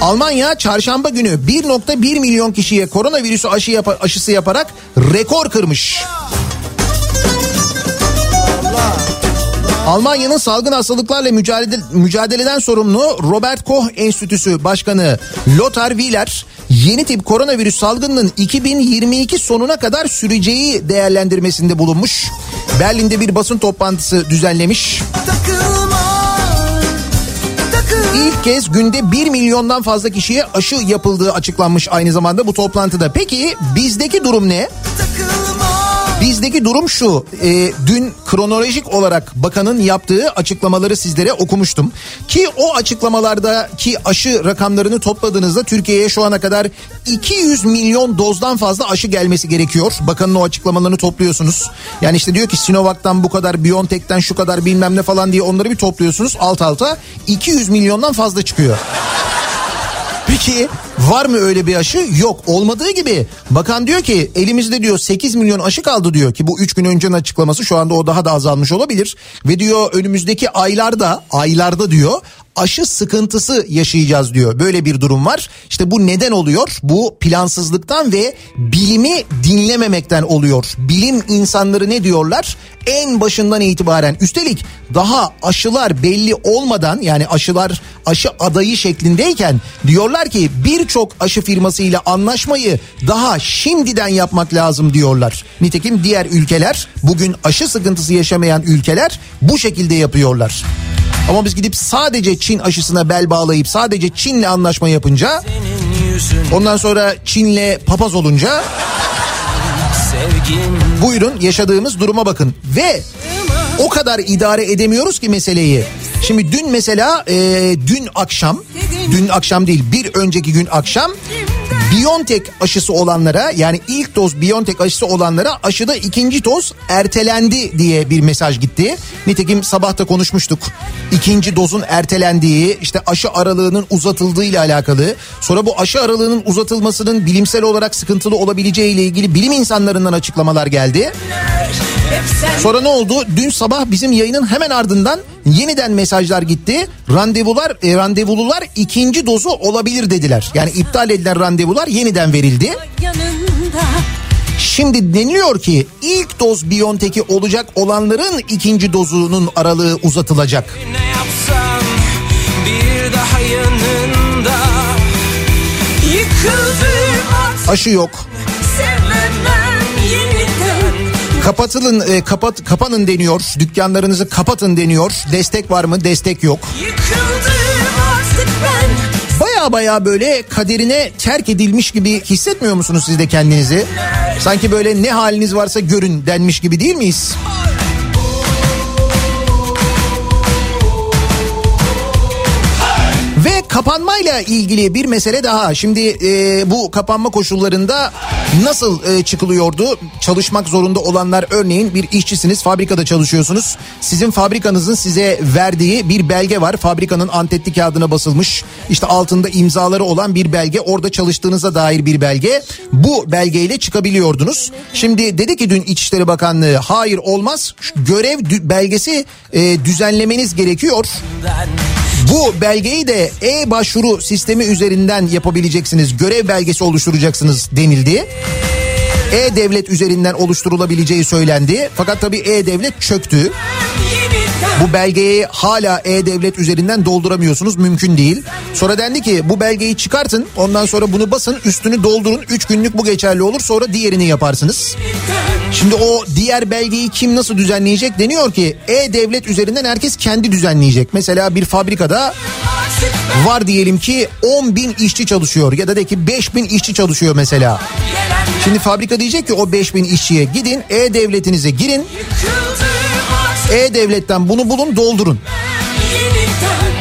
Almanya çarşamba günü 1.1 milyon kişiye koronavirüsü aşı yapa- aşısı yaparak rekor kırmış. Almanya'nın salgın hastalıklarla mücadele, mücadeleden sorumlu Robert Koch Enstitüsü Başkanı Lothar Wieler yeni tip koronavirüs salgınının 2022 sonuna kadar süreceği değerlendirmesinde bulunmuş. Berlin'de bir basın toplantısı düzenlemiş. Takılma İlk kez günde 1 milyondan fazla kişiye aşı yapıldığı açıklanmış aynı zamanda bu toplantıda. Peki bizdeki durum ne? Takılma Bizdeki durum şu. e, dün kronolojik olarak bakanın yaptığı açıklamaları sizlere okumuştum. Ki o açıklamalardaki aşı rakamlarını topladığınızda Türkiye'ye şu ana kadar 200 milyon dozdan fazla aşı gelmesi gerekiyor. Bakanın o açıklamalarını topluyorsunuz. Yani işte diyor ki Sinovac'tan bu kadar, BioNTech'ten şu kadar bilmem ne falan diye onları bir topluyorsunuz alt alta. 200 milyondan fazla çıkıyor. Peki var mı öyle bir aşı? Yok olmadığı gibi. Bakan diyor ki elimizde diyor 8 milyon aşı kaldı diyor ki bu 3 gün öncenin açıklaması şu anda o daha da azalmış olabilir. Ve diyor önümüzdeki aylarda aylarda diyor aşı sıkıntısı yaşayacağız diyor. Böyle bir durum var. İşte bu neden oluyor? Bu plansızlıktan ve bilimi dinlememekten oluyor. Bilim insanları ne diyorlar? En başından itibaren üstelik daha aşılar belli olmadan yani aşılar aşı adayı şeklindeyken diyorlar ki birçok aşı firmasıyla anlaşmayı daha şimdiden yapmak lazım diyorlar. Nitekim diğer ülkeler bugün aşı sıkıntısı yaşamayan ülkeler bu şekilde yapıyorlar. Ama biz gidip sadece Çin aşısına bel bağlayıp sadece Çin'le anlaşma yapınca ondan sonra Çin'le papaz olunca buyurun yaşadığımız duruma bakın ve o kadar idare edemiyoruz ki meseleyi. Şimdi dün mesela e, dün akşam dün akşam değil bir önceki gün akşam Biontech aşısı olanlara yani ilk doz Biontech aşısı olanlara aşıda ikinci doz ertelendi diye bir mesaj gitti. Nitekim sabah da konuşmuştuk. İkinci dozun ertelendiği işte aşı aralığının uzatıldığı ile alakalı. Sonra bu aşı aralığının uzatılmasının bilimsel olarak sıkıntılı olabileceği ile ilgili bilim insanlarından açıklamalar geldi. Sonra ne oldu? Dün sabah bizim yayının hemen ardından yeniden mesajlar gitti. Randevular, e, randevulular ikinci dozu olabilir dediler. Yani iptal edilen randevular yeniden verildi. Şimdi deniliyor ki ilk doz Biontech'i olacak olanların ikinci dozunun aralığı uzatılacak. Ne yapsam bir daha yanında Yıkıldım Aşı yok. Kapatılın, e, kapat, kapanın deniyor. Dükkanlarınızı kapatın deniyor. Destek var mı? Destek yok. Baya baya böyle kaderine terk edilmiş gibi hissetmiyor musunuz siz de kendinizi? Sanki böyle ne haliniz varsa görün denmiş gibi değil miyiz? Ve kapanmayla ilgili bir mesele daha. Şimdi e, bu kapanma koşullarında nasıl e, çıkılıyordu? Çalışmak zorunda olanlar örneğin bir işçisiniz, fabrikada çalışıyorsunuz. Sizin fabrikanızın size verdiği bir belge var. Fabrikanın antetli kağıdına basılmış. İşte altında imzaları olan bir belge. Orada çalıştığınıza dair bir belge. Bu belgeyle çıkabiliyordunuz. Şimdi dedi ki dün İçişleri Bakanlığı hayır olmaz. Görev belgesi e, düzenlemeniz gerekiyor. Bu belgeyi de e-başvuru sistemi üzerinden yapabileceksiniz. Görev belgesi oluşturacaksınız denildi. E-Devlet üzerinden oluşturulabileceği söylendi. Fakat tabii E-Devlet çöktü. Bu belgeyi hala E-Devlet üzerinden dolduramıyorsunuz mümkün değil. Sonra dendi ki bu belgeyi çıkartın ondan sonra bunu basın üstünü doldurun 3 günlük bu geçerli olur sonra diğerini yaparsınız. Şimdi o diğer belgeyi kim nasıl düzenleyecek deniyor ki E-Devlet üzerinden herkes kendi düzenleyecek. Mesela bir fabrikada var diyelim ki 10 bin işçi çalışıyor ya da de ki 5 bin işçi çalışıyor mesela. Şimdi fabrika diyecek ki o 5 bin işçiye gidin E-Devletinize girin. E-Devlet'ten bunu bulun doldurun.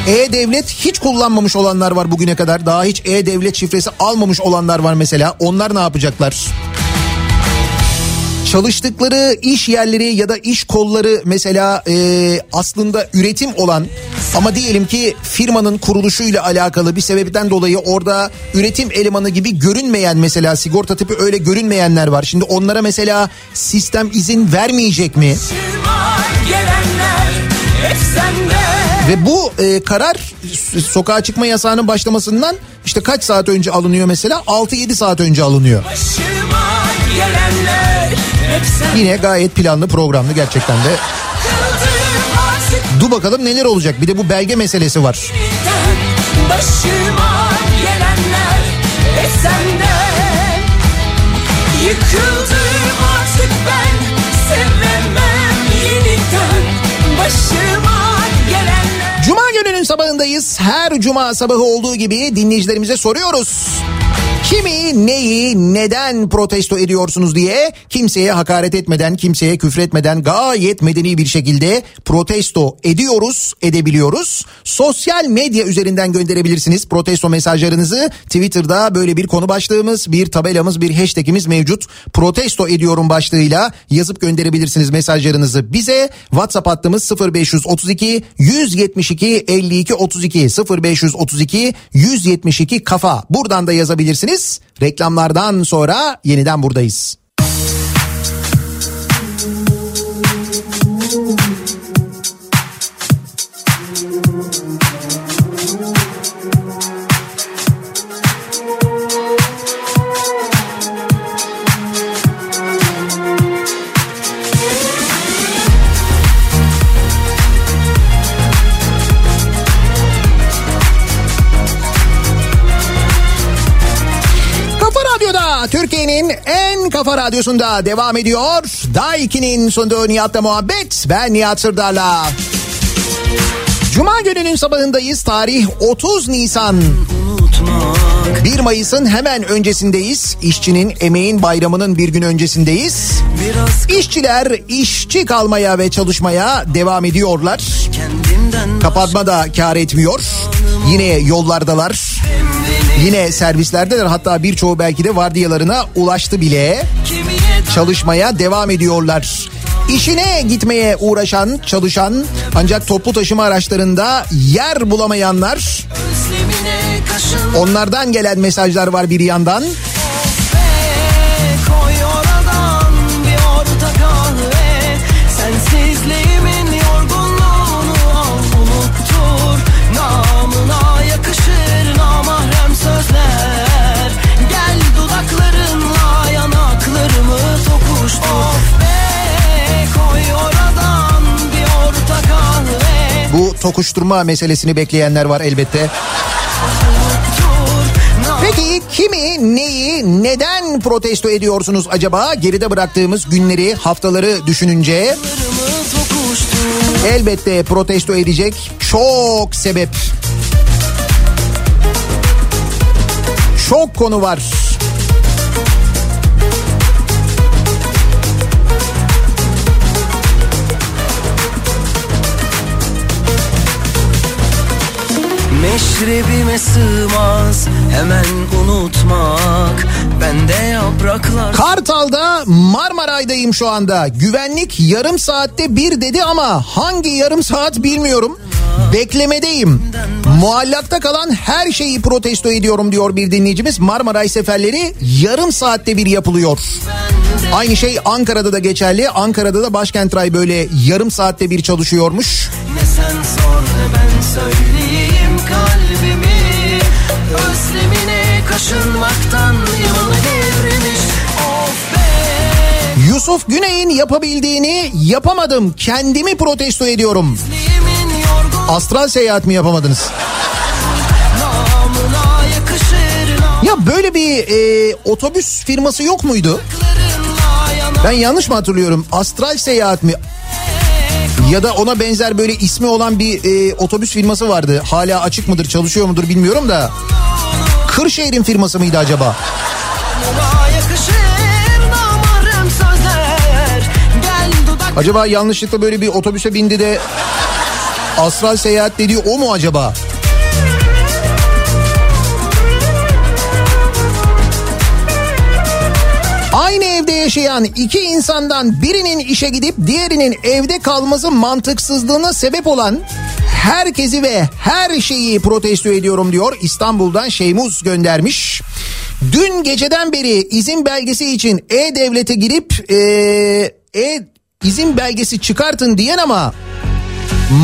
E-Devlet hiç kullanmamış olanlar var bugüne kadar. Daha hiç E-Devlet şifresi almamış olanlar var mesela. Onlar ne yapacaklar? Çalıştıkları iş yerleri ya da iş kolları mesela e, aslında üretim olan ama diyelim ki firmanın kuruluşuyla alakalı bir sebepten dolayı orada üretim elemanı gibi görünmeyen mesela sigorta tipi öyle görünmeyenler var. Şimdi onlara mesela sistem izin vermeyecek mi? Sende Ve bu e, karar sokağa çıkma yasağının başlamasından işte kaç saat önce alınıyor mesela? 6-7 saat önce alınıyor. Gelenler Yine gayet planlı programlı gerçekten de. Dur bakalım neler olacak. Bir de bu belge meselesi var. Başıma gelenler hep senden Yıkıldım artık ben Sevemem yeniden Başıma sabahındayız. Her cuma sabahı olduğu gibi dinleyicilerimize soruyoruz. Kimi, neyi, neden protesto ediyorsunuz diye kimseye hakaret etmeden, kimseye küfretmeden gayet medeni bir şekilde protesto ediyoruz, edebiliyoruz. Sosyal medya üzerinden gönderebilirsiniz protesto mesajlarınızı. Twitter'da böyle bir konu başlığımız, bir tabelamız, bir hashtagimiz mevcut. Protesto ediyorum başlığıyla yazıp gönderebilirsiniz mesajlarınızı bize. WhatsApp hattımız 0532 172 52 32 0532 172 kafa. Buradan da yazabilirsiniz. Reklamlardan sonra yeniden buradayız. Türkiye'nin en kafa radyosunda devam ediyor. Daiki'nin sunduğu Nihat'la muhabbet. Ben Nihat Sırdar'la. Cuma gününün sabahındayız. Tarih 30 Nisan. 1 Mayıs'ın hemen öncesindeyiz. İşçinin emeğin bayramının bir gün öncesindeyiz. İşçiler işçi kalmaya ve çalışmaya devam ediyorlar. Kapatma da kar etmiyor. Yine yollardalar. Yine servislerdeler hatta birçoğu belki de vardiyalarına ulaştı bile. Çalışmaya devam ediyorlar. İşine gitmeye uğraşan, çalışan ancak toplu taşıma araçlarında yer bulamayanlar onlardan gelen mesajlar var bir yandan. Tokuşturma meselesini bekleyenler var elbette. Peki kimi, neyi, neden protesto ediyorsunuz acaba? Geride bıraktığımız günleri, haftaları düşününce elbette protesto edecek çok sebep. Çok konu var. Meşrebime sığmaz hemen unutmak Bende yapraklar Kartal'da Marmaray'dayım şu anda. Güvenlik yarım saatte bir dedi ama hangi yarım saat bilmiyorum. Beklemedeyim. Muallakta kalan her şeyi protesto ediyorum diyor bir dinleyicimiz. Marmaray seferleri yarım saatte bir yapılıyor. Aynı şey Ankara'da da geçerli. Ankara'da da Başkent Ray böyle yarım saatte bir çalışıyormuş. Ne sen sor ben söyleyeyim kalbimi Özlemine kaşınmaktan yol devrilmiş Of be Yusuf Güney'in yapabildiğini yapamadım. Kendimi protesto ediyorum. Astral seyahat mi yapamadınız? Ya böyle bir e, otobüs firması yok muydu? Ben yanlış mı hatırlıyorum? Astral seyahat mi? Ya da ona benzer böyle ismi olan bir e, otobüs firması vardı. Hala açık mıdır, çalışıyor mudur bilmiyorum da. Kırşehir'in firması mıydı acaba? Acaba yanlışlıkla böyle bir otobüse bindi de astral seyahat dediği o mu acaba? Yaşayan iki insandan birinin işe gidip diğerinin evde kalması mantıksızlığına sebep olan herkesi ve her şeyi protesto ediyorum diyor. İstanbul'dan Şeymuz göndermiş. Dün geceden beri izin belgesi için E-Devlet'e girip eee, e izin belgesi çıkartın diyen ama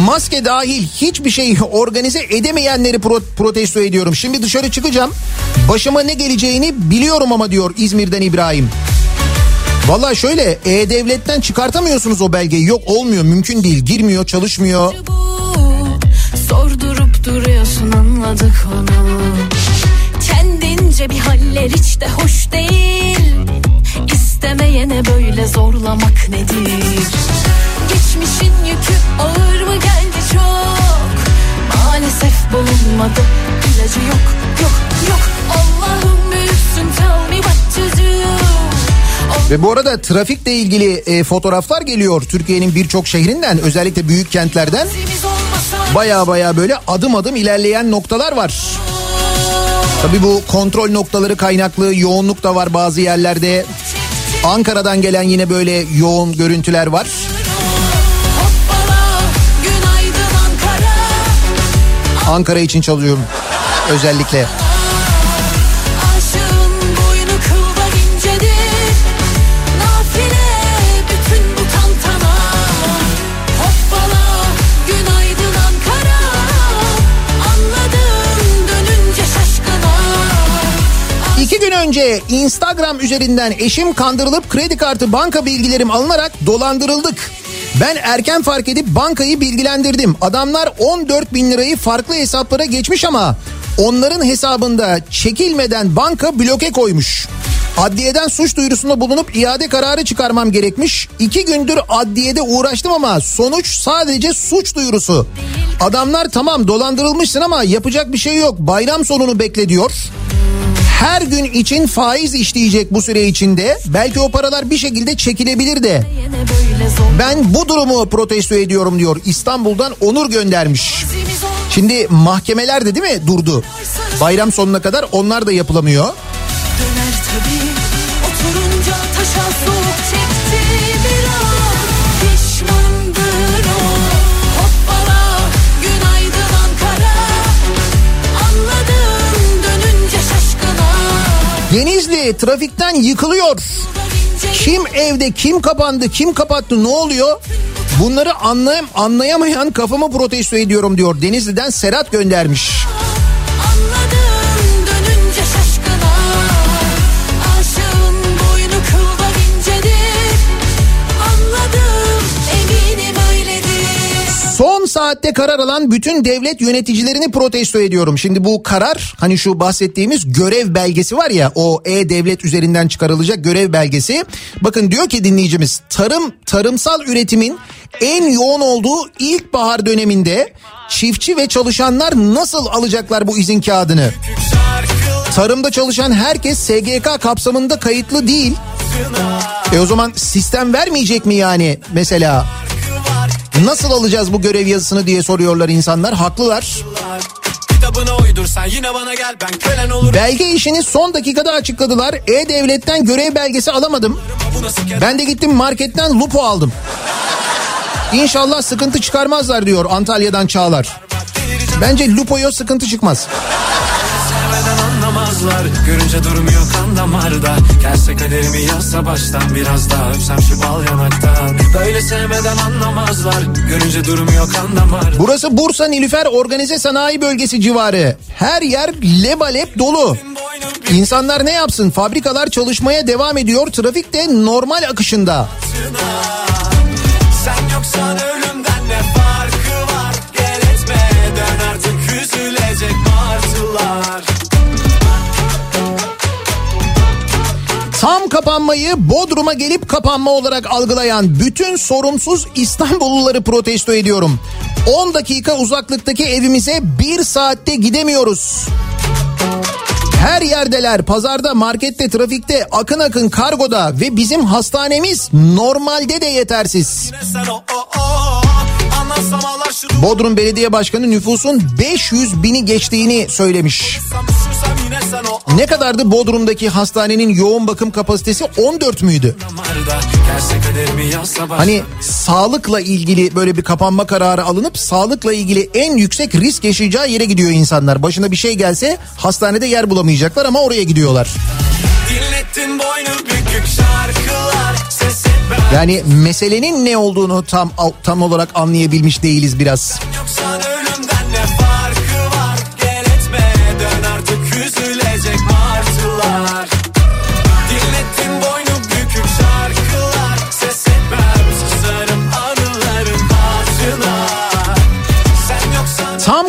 maske dahil hiçbir şey organize edemeyenleri pro- protesto ediyorum. Şimdi dışarı çıkacağım. Başıma ne geleceğini biliyorum ama diyor İzmir'den İbrahim. Valla şöyle E-Devlet'ten çıkartamıyorsunuz o belgeyi. Yok olmuyor mümkün değil. Girmiyor çalışmıyor. Sordurup duruyorsun anladık onu. Kendince bir haller hiç de hoş değil. İstemeyene böyle zorlamak nedir? Geçmişin yükü ağır mı geldi çok? Maalesef bulunmadı ilacı yok yok yok. Allah'ım büyüksün tell me what to do Ve bu arada trafikle ilgili e, fotoğraflar geliyor Türkiye'nin birçok şehrinden özellikle büyük kentlerden. Baya baya böyle adım adım ilerleyen noktalar var. Tabii bu kontrol noktaları kaynaklı yoğunluk da var bazı yerlerde. Ankara'dan gelen yine böyle yoğun görüntüler var. Ankara için çalıyorum özellikle. Önce Instagram üzerinden eşim kandırılıp kredi kartı banka bilgilerim alınarak dolandırıldık. Ben erken fark edip bankayı bilgilendirdim. Adamlar 14 bin lirayı farklı hesaplara geçmiş ama onların hesabında çekilmeden banka bloke koymuş. Adliyeden suç duyurusunda bulunup iade kararı çıkarmam gerekmiş. İki gündür adliyede uğraştım ama sonuç sadece suç duyurusu. Adamlar tamam dolandırılmışsın ama yapacak bir şey yok. Bayram sonunu bekle diyor. Her gün için faiz işleyecek bu süre içinde. Belki o paralar bir şekilde çekilebilir de. Ben bu durumu protesto ediyorum diyor. İstanbul'dan Onur göndermiş. Şimdi mahkemeler de değil mi durdu? Bayram sonuna kadar onlar da yapılamıyor. Döner tabii oturunca taşa soğuk çekti Denizli trafikten yıkılıyor. Kim evde kim kapandı kim kapattı ne oluyor? Bunları anlayam anlayamayan kafamı protesto ediyorum diyor. Denizli'den Serhat göndermiş. Saatte karar alan bütün devlet yöneticilerini protesto ediyorum. Şimdi bu karar hani şu bahsettiğimiz görev belgesi var ya o e-devlet üzerinden çıkarılacak görev belgesi. Bakın diyor ki dinleyicimiz tarım tarımsal üretimin en yoğun olduğu ilkbahar döneminde çiftçi ve çalışanlar nasıl alacaklar bu izin kağıdını? Tarımda çalışan herkes SGK kapsamında kayıtlı değil. E o zaman sistem vermeyecek mi yani mesela? Nasıl alacağız bu görev yazısını diye soruyorlar insanlar. Haklılar. Kitabına uydursan yine bana gel ben kölen olurum Belge işini son dakikada açıkladılar. E-Devlet'ten görev belgesi alamadım. Ben de gittim marketten lupo aldım. İnşallah sıkıntı çıkarmazlar diyor Antalya'dan Çağlar. Bence lupoya sıkıntı çıkmaz. Sevmeden anlamazlar Görünce durmuyor kan damarda Gelse kaderimi yazsa baştan Biraz daha öpsem şu bal yanaktan Böyle sevmeden anlamazlar Görünce durmuyor kan damarda Burası Bursa Nilüfer Organize Sanayi Bölgesi civarı. Her yer lebalep dolu. İnsanlar ne yapsın? Fabrikalar çalışmaya devam ediyor. Trafik de normal akışında. Sen yoksan ölümden kapanmayı Bodrum'a gelip kapanma olarak algılayan bütün sorumsuz İstanbulluları protesto ediyorum. 10 dakika uzaklıktaki evimize 1 saatte gidemiyoruz. Her yerdeler pazarda, markette, trafikte, akın akın kargoda ve bizim hastanemiz normalde de yetersiz. Bodrum Belediye Başkanı nüfusun 500 bini geçtiğini söylemiş. Ne kadardı Bodrum'daki hastanenin yoğun bakım kapasitesi 14 müydü? Hani sağlıkla ilgili böyle bir kapanma kararı alınıp sağlıkla ilgili en yüksek risk yaşayacağı yere gidiyor insanlar. Başına bir şey gelse hastanede yer bulamayacaklar ama oraya gidiyorlar. Dinlettin boynu bükük şarkılar Ses Yani meselenin ne olduğunu tam tam olarak anlayabilmiş değiliz biraz. Yoksan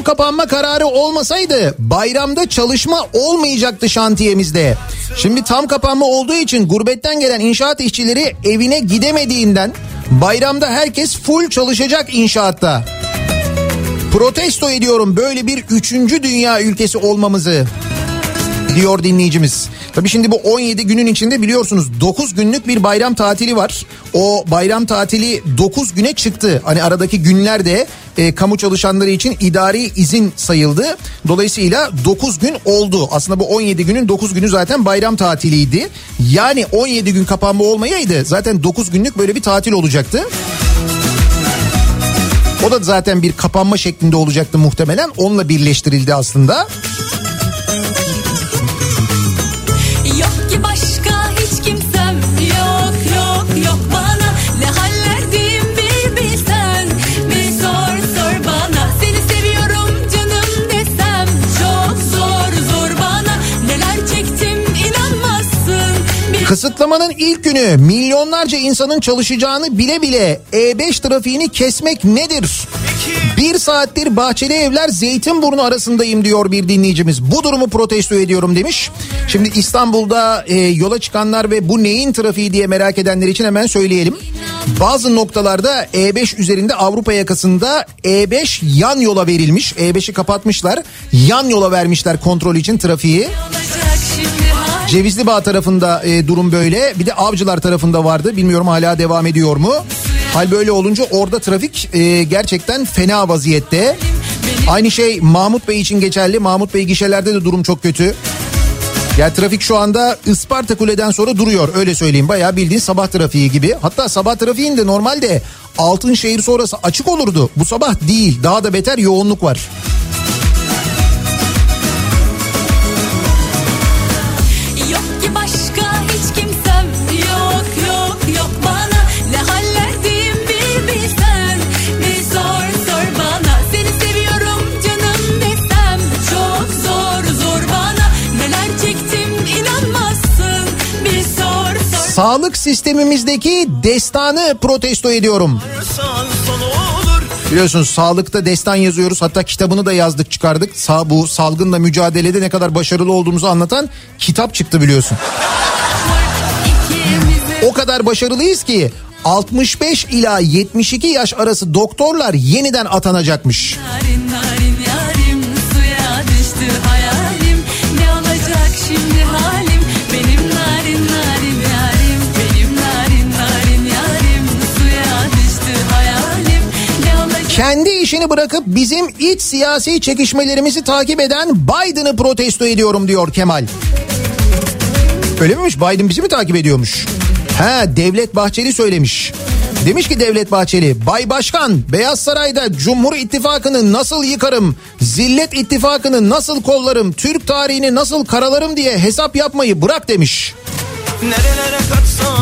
kapanma kararı olmasaydı bayramda çalışma olmayacaktı şantiyemizde. Şimdi tam kapanma olduğu için gurbetten gelen inşaat işçileri evine gidemediğinden bayramda herkes full çalışacak inşaatta. Protesto ediyorum böyle bir üçüncü dünya ülkesi olmamızı diyor dinleyicimiz. Tabii şimdi bu 17 günün içinde biliyorsunuz 9 günlük bir bayram tatili var. O bayram tatili 9 güne çıktı. Hani aradaki günler de e, kamu çalışanları için idari izin sayıldı. Dolayısıyla 9 gün oldu. Aslında bu 17 günün 9 günü zaten bayram tatiliydi. Yani 17 gün kapanma olmayaydı zaten 9 günlük böyle bir tatil olacaktı. O da zaten bir kapanma şeklinde olacaktı muhtemelen. Onunla birleştirildi aslında. Kısıtlamanın ilk günü milyonlarca insanın çalışacağını bile bile E5 trafiğini kesmek nedir? Bir saattir Bahçeli Evler Zeytinburnu arasındayım diyor bir dinleyicimiz. Bu durumu protesto ediyorum demiş. Şimdi İstanbul'da e, yola çıkanlar ve bu neyin trafiği diye merak edenler için hemen söyleyelim. Bazı noktalarda E5 üzerinde Avrupa yakasında E5 yan yola verilmiş. E5'i kapatmışlar. Yan yola vermişler kontrol için trafiği. hal Cevizli Bağ tarafında e, durum böyle. Bir de Avcılar tarafında vardı. Bilmiyorum hala devam ediyor mu? Hal böyle olunca orada trafik e, gerçekten fena vaziyette. Aynı şey Mahmut Bey için geçerli. Mahmut Bey gişelerde de durum çok kötü. Ya trafik şu anda Isparta Kule'den sonra duruyor öyle söyleyeyim. Bayağı bildiğin sabah trafiği gibi. Hatta sabah trafiğinde normalde Altınşehir sonrası açık olurdu. Bu sabah değil daha da beter yoğunluk var. Sağlık sistemimizdeki destanı protesto ediyorum. Biliyorsunuz sağlıkta destan yazıyoruz. Hatta kitabını da yazdık çıkardık. Sağ bu salgınla mücadelede ne kadar başarılı olduğumuzu anlatan kitap çıktı biliyorsun. O kadar başarılıyız ki 65 ila 72 yaş arası doktorlar yeniden atanacakmış. Narin narin Kendi işini bırakıp bizim iç siyasi çekişmelerimizi takip eden Biden'ı protesto ediyorum diyor Kemal. Öyle miymiş? Biden bizi mi takip ediyormuş? Ha Devlet Bahçeli söylemiş. Demiş ki Devlet Bahçeli, Bay Başkan Beyaz Saray'da Cumhur İttifakı'nı nasıl yıkarım, Zillet İttifakı'nı nasıl kollarım, Türk tarihini nasıl karalarım diye hesap yapmayı bırak demiş.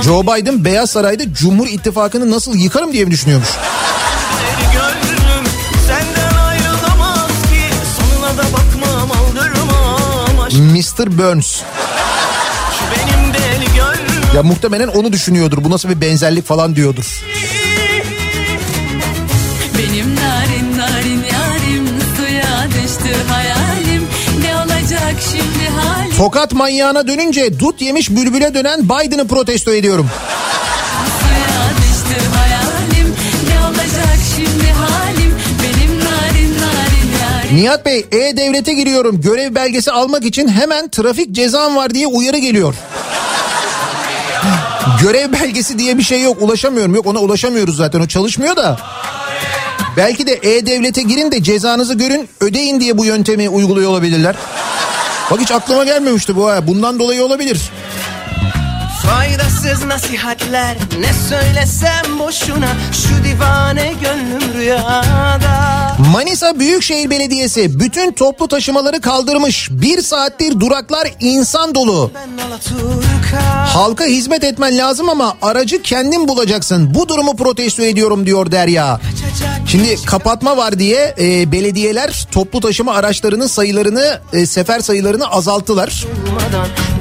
Joe Biden Beyaz Saray'da Cumhur İttifakı'nı nasıl yıkarım diye mi düşünüyormuş? Mr. Burns. Ya muhtemelen onu düşünüyordur. Bu nasıl bir benzerlik falan diyordur. Benim narin narin yarim suya düştü hayalim ne olacak şimdi halim Tokat manyağına dönünce dut yemiş bülbüle dönen Biden'ı protesto ediyorum. suya düştü hayalim Nihat Bey E-Devlet'e giriyorum. Görev belgesi almak için hemen trafik cezam var diye uyarı geliyor. Görev belgesi diye bir şey yok. Ulaşamıyorum. Yok ona ulaşamıyoruz zaten. O çalışmıyor da. Belki de E-Devlet'e girin de cezanızı görün ödeyin diye bu yöntemi uyguluyor olabilirler. Bak hiç aklıma gelmemişti bu. Bundan dolayı olabilir. Faydasız nasihatler ne söylesem boşuna Şu divane gönlüm rüyada Manisa Büyükşehir Belediyesi bütün toplu taşımaları kaldırmış. Bir saattir duraklar insan dolu. Halka hizmet etmen lazım ama aracı kendin bulacaksın. Bu durumu protesto ediyorum diyor Derya. Şimdi kapatma var diye e, belediyeler toplu taşıma araçlarının sayılarını, e, sefer sayılarını azalttılar.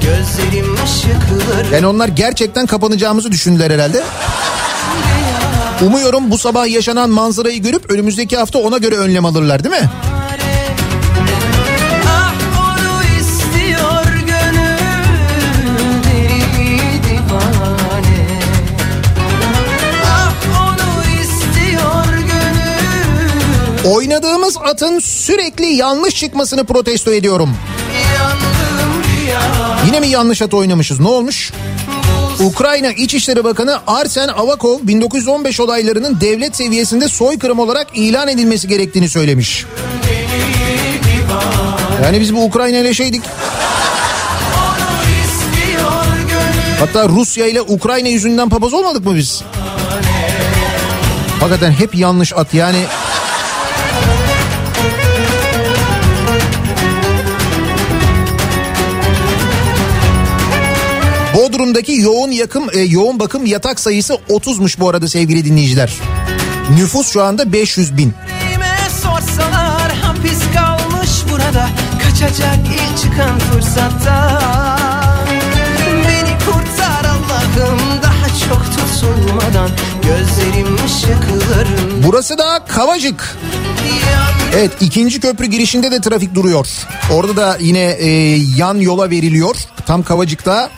Gözlerim ışıkları Yani onlar gerçekten kapanacağımızı düşündüler herhalde. Umuyorum bu sabah yaşanan manzarayı görüp önümüzdeki hafta ona göre önlem alırlar değil mi? Ah Ah Oynadığımız atın sürekli yanlış çıkmasını protesto ediyorum. Yine mi yanlış at oynamışız? Ne olmuş? Ukrayna İçişleri Bakanı Arsen Avakov 1915 olaylarının devlet seviyesinde soykırım olarak ilan edilmesi gerektiğini söylemiş. Yani biz bu Ukrayna ile şeydik. Hatta Rusya ile Ukrayna yüzünden papaz olmadık mı biz? Hakikaten hep yanlış at yani. Bodrum'daki yoğun yakım e, yoğun bakım yatak sayısı 30'muş bu arada sevgili dinleyiciler. Nüfus şu anda 500 bin. Sorsalar hapis kalmış burada Kaçacak ilk çıkan fırsatta Beni kurtar Allah'ım daha çok tutulmadan Gözlerim ışıklarım Burası da Kavacık. Evet ikinci köprü girişinde de trafik duruyor. Orada da yine e, yan yola veriliyor. Tam Kavacık'ta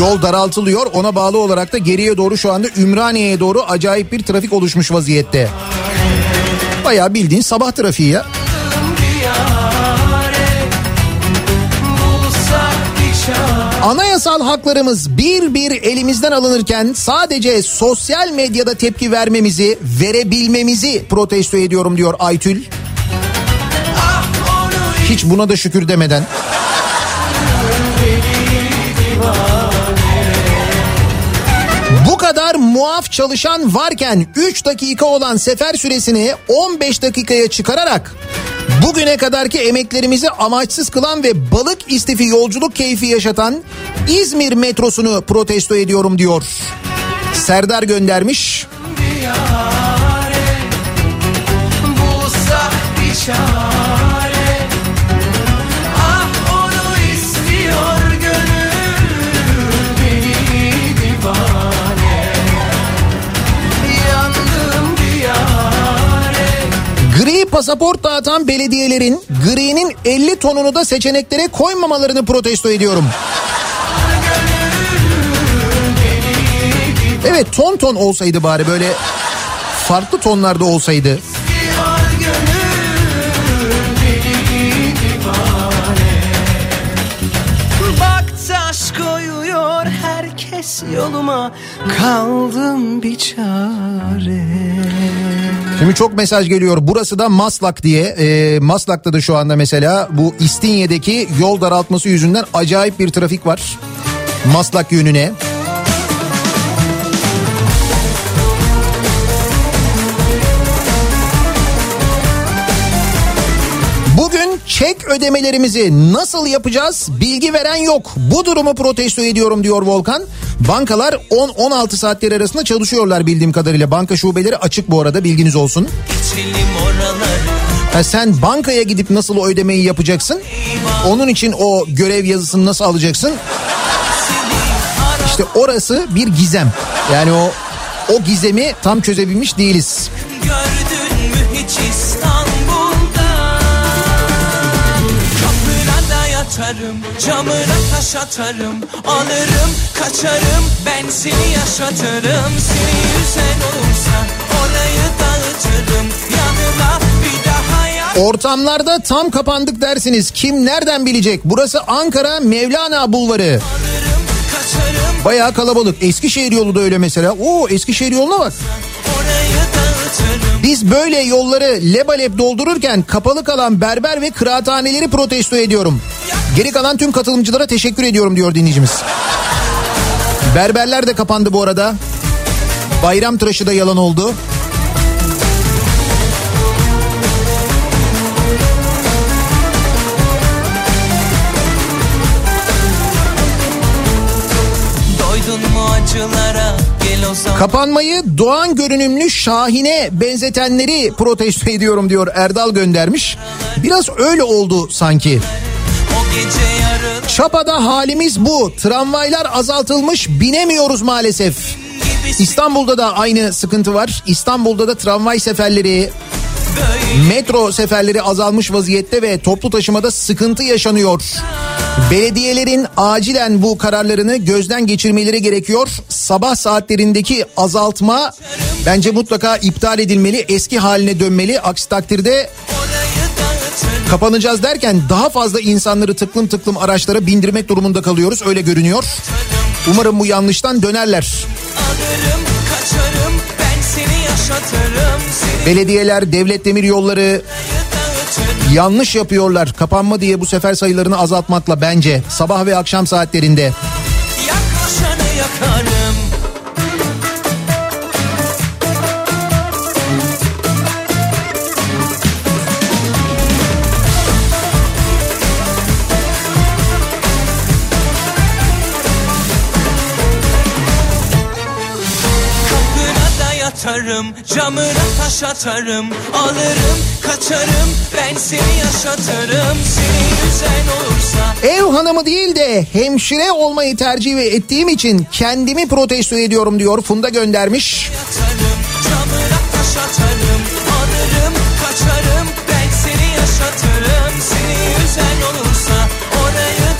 yol daraltılıyor. Ona bağlı olarak da geriye doğru şu anda Ümraniye'ye doğru acayip bir trafik oluşmuş vaziyette. Bayağı bildiğin sabah trafiği ya. Anayasal haklarımız bir bir elimizden alınırken sadece sosyal medyada tepki vermemizi, verebilmemizi protesto ediyorum diyor Aytül. Hiç buna da şükür demeden. Muaf çalışan varken 3 dakika olan sefer süresini 15 dakikaya çıkararak bugüne kadarki emeklerimizi amaçsız kılan ve balık istifi yolculuk keyfi yaşatan İzmir metrosunu protesto ediyorum diyor. Serdar göndermiş. bulsak bir pasaport dağıtan belediyelerin gri'nin 50 tonunu da seçeneklere koymamalarını protesto ediyorum. Evet ton ton olsaydı bari böyle farklı tonlarda olsaydı. Yoluma Kaldım bir çare Şimdi çok mesaj geliyor. Burası da Maslak diye. Ee, Maslak'ta da şu anda mesela bu İstinye'deki yol daraltması yüzünden acayip bir trafik var. Maslak yönüne. Çek ödemelerimizi nasıl yapacağız bilgi veren yok. Bu durumu protesto ediyorum diyor Volkan. Bankalar 10-16 saatleri arasında çalışıyorlar bildiğim kadarıyla. Banka şubeleri açık bu arada bilginiz olsun. Ha sen bankaya gidip nasıl o ödemeyi yapacaksın? Onun için o görev yazısını nasıl alacaksın? İşte orası bir gizem. Yani o o gizemi tam çözebilmiş değiliz. Yatarım Camına taş atarım Alırım kaçarım Ben seni yaşatırım Seni yüzen olursa Orayı dağıtırım Yanıma bir daha yat Ortamlarda tam kapandık dersiniz. Kim nereden bilecek? Burası Ankara Mevlana Bulvarı. Kaçarım Bayağı kalabalık. Eskişehir yolu da öyle mesela. Oo Eskişehir yoluna bak. Orayı Biz böyle yolları lebalep doldururken kapalı kalan berber ve kıraathaneleri protesto ediyorum. Geri kalan tüm katılımcılara teşekkür ediyorum diyor dinleyicimiz. Berberler de kapandı bu arada. Bayram tıraşı da yalan oldu. Kapanmayı Doğan görünümlü Şahin'e benzetenleri protesto ediyorum diyor Erdal göndermiş. Biraz öyle oldu sanki. Çapa'da halimiz bu. Tramvaylar azaltılmış binemiyoruz maalesef. İstanbul'da da aynı sıkıntı var. İstanbul'da da tramvay seferleri, metro seferleri azalmış vaziyette ve toplu taşımada sıkıntı yaşanıyor. Belediyelerin acilen bu kararlarını gözden geçirmeleri gerekiyor. Sabah saatlerindeki azaltma bence mutlaka iptal edilmeli, eski haline dönmeli. Aksi takdirde kapanacağız derken daha fazla insanları tıklım tıklım araçlara bindirmek durumunda kalıyoruz. Öyle görünüyor. Umarım bu yanlıştan dönerler. alırım kaçarım Ben seni yaşatırım Belediyeler, devlet demir yolları yanlış yapıyorlar. Kapanma diye bu sefer sayılarını azaltmakla bence sabah ve akşam saatlerinde. Yatarım Camına taş atarım Alırım kaçarım Ben seni yaşatırım Seni yüzen olursa Ev hanımı değil de hemşire olmayı tercih ettiğim için kendimi protesto ediyorum diyor Funda göndermiş. yatarım Camına taş atarım Alırım kaçarım Ben seni yaşatırım Seni yüzen olursa Orayı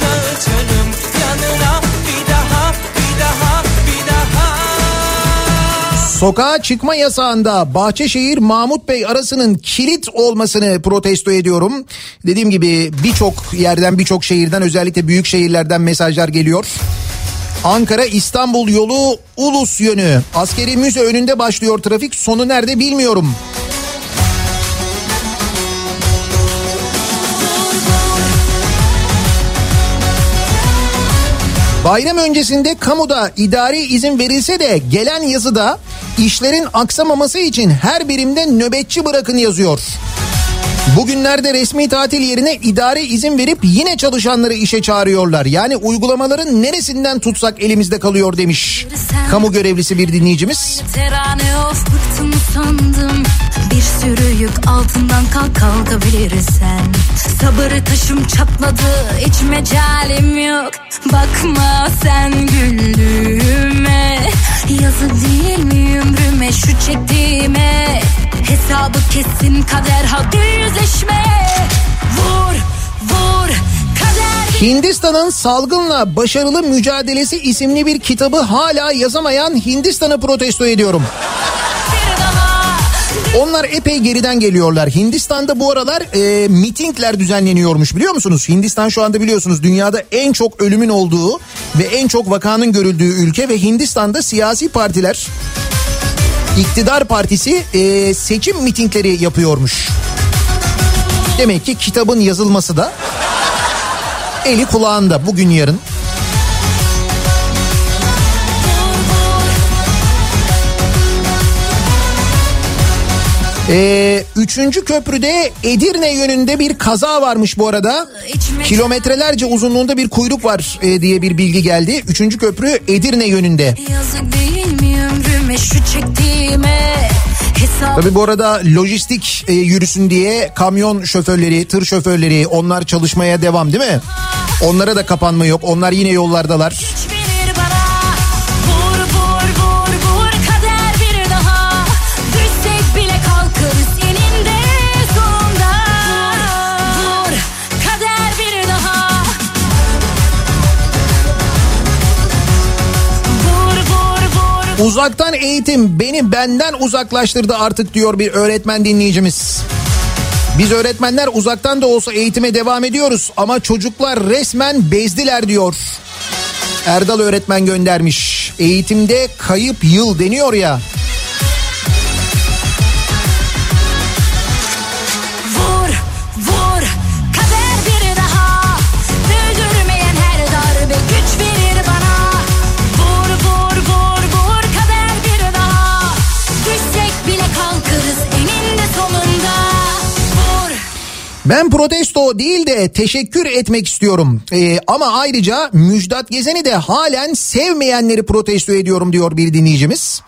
Sokağa çıkma yasağında Bahçeşehir Mahmut Bey arasının kilit olmasını protesto ediyorum. Dediğim gibi birçok yerden birçok şehirden özellikle büyük şehirlerden mesajlar geliyor. Ankara İstanbul yolu Ulus yönü. Askeri müze önünde başlıyor trafik. Sonu nerede bilmiyorum. Bayram öncesinde kamuda idari izin verilse de gelen yazıda işlerin aksamaması için her birimde nöbetçi bırakın yazıyor. Bugünlerde resmi tatil yerine idari izin verip yine çalışanları işe çağırıyorlar. Yani uygulamaların neresinden tutsak elimizde kalıyor demiş. Kamu görevlisi bir dinleyicimiz. Bir sürü yük altından kalk kalkabilirsen Sabır taşım çatladı hiç mecalim yok Bakma sen güldüğüme Yazı değil mi ömrüme şu çektiğime Hesabı kesin kader hadi yüzleşme Vur vur kader Hindistan'ın salgınla başarılı mücadelesi isimli bir kitabı hala yazamayan Hindistan'ı protesto ediyorum. Onlar epey geriden geliyorlar. Hindistan'da bu aralar e, mitingler düzenleniyormuş biliyor musunuz? Hindistan şu anda biliyorsunuz dünyada en çok ölümün olduğu ve en çok vakanın görüldüğü ülke ve Hindistan'da siyasi partiler iktidar partisi e, seçim mitingleri yapıyormuş. Demek ki kitabın yazılması da eli kulağında bugün yarın. Ee, üçüncü köprüde Edirne yönünde bir kaza varmış bu arada. Kilometrelerce uzunluğunda bir kuyruk var e, diye bir bilgi geldi. Üçüncü köprü Edirne yönünde. Yazık değil şu çektiğime Tabii bu arada lojistik e, yürüsün diye kamyon şoförleri, tır şoförleri onlar çalışmaya devam değil mi? Onlara da kapanma yok. Onlar yine yollardalar. verir Uzaktan eğitim beni benden uzaklaştırdı artık diyor bir öğretmen dinleyicimiz. Biz öğretmenler uzaktan da olsa eğitime devam ediyoruz ama çocuklar resmen bezdiler diyor. Erdal öğretmen göndermiş. Eğitimde kayıp yıl deniyor ya. Ben protesto değil de teşekkür etmek istiyorum. Ee, ama ayrıca Müjdat Gezen'i de halen sevmeyenleri protesto ediyorum diyor bir dinleyicimiz.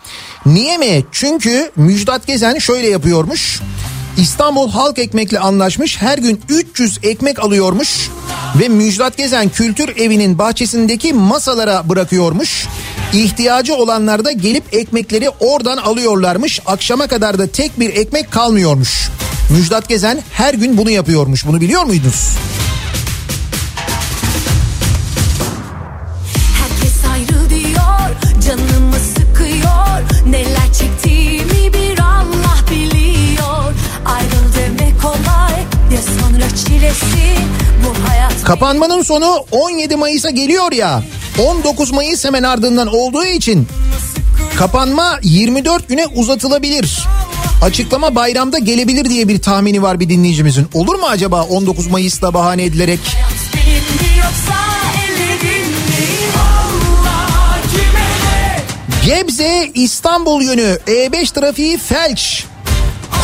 Niye mi? Çünkü Müjdat Gezen şöyle yapıyormuş. İstanbul Halk Ekmek'le anlaşmış her gün 300 ekmek alıyormuş ve Müjdat Gezen Kültür Evi'nin bahçesindeki masalara bırakıyormuş. İhtiyacı olanlar da gelip ekmekleri oradan alıyorlarmış. Akşama kadar da tek bir ekmek kalmıyormuş. Müjdat Gezen her gün bunu yapıyormuş. Bunu biliyor muydunuz? Kapanmanın sonu 17 Mayıs'a geliyor ya. 19 Mayıs hemen ardından olduğu için kapanma 24 güne uzatılabilir. Açıklama bayramda gelebilir diye bir tahmini var bir dinleyicimizin. Olur mu acaba 19 Mayıs'ta bahane edilerek? Gebze İstanbul yönü E5 trafiği felç.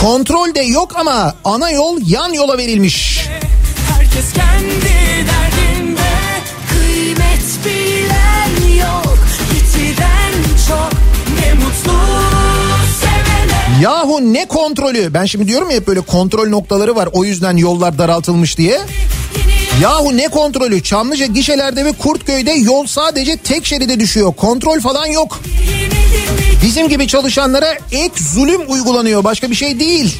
Kontrol de yok ama ana yol yan yola verilmiş. Herkes kendi derdinde Kıymet bilen yok Gitiden çok Yahu ne kontrolü? Ben şimdi diyorum ya böyle kontrol noktaları var. O yüzden yollar daraltılmış diye. Yahu ne kontrolü? Çamlıca gişelerde ve Kurtköy'de yol sadece tek şeride düşüyor. Kontrol falan yok. Bizim gibi çalışanlara ek zulüm uygulanıyor. Başka bir şey değil.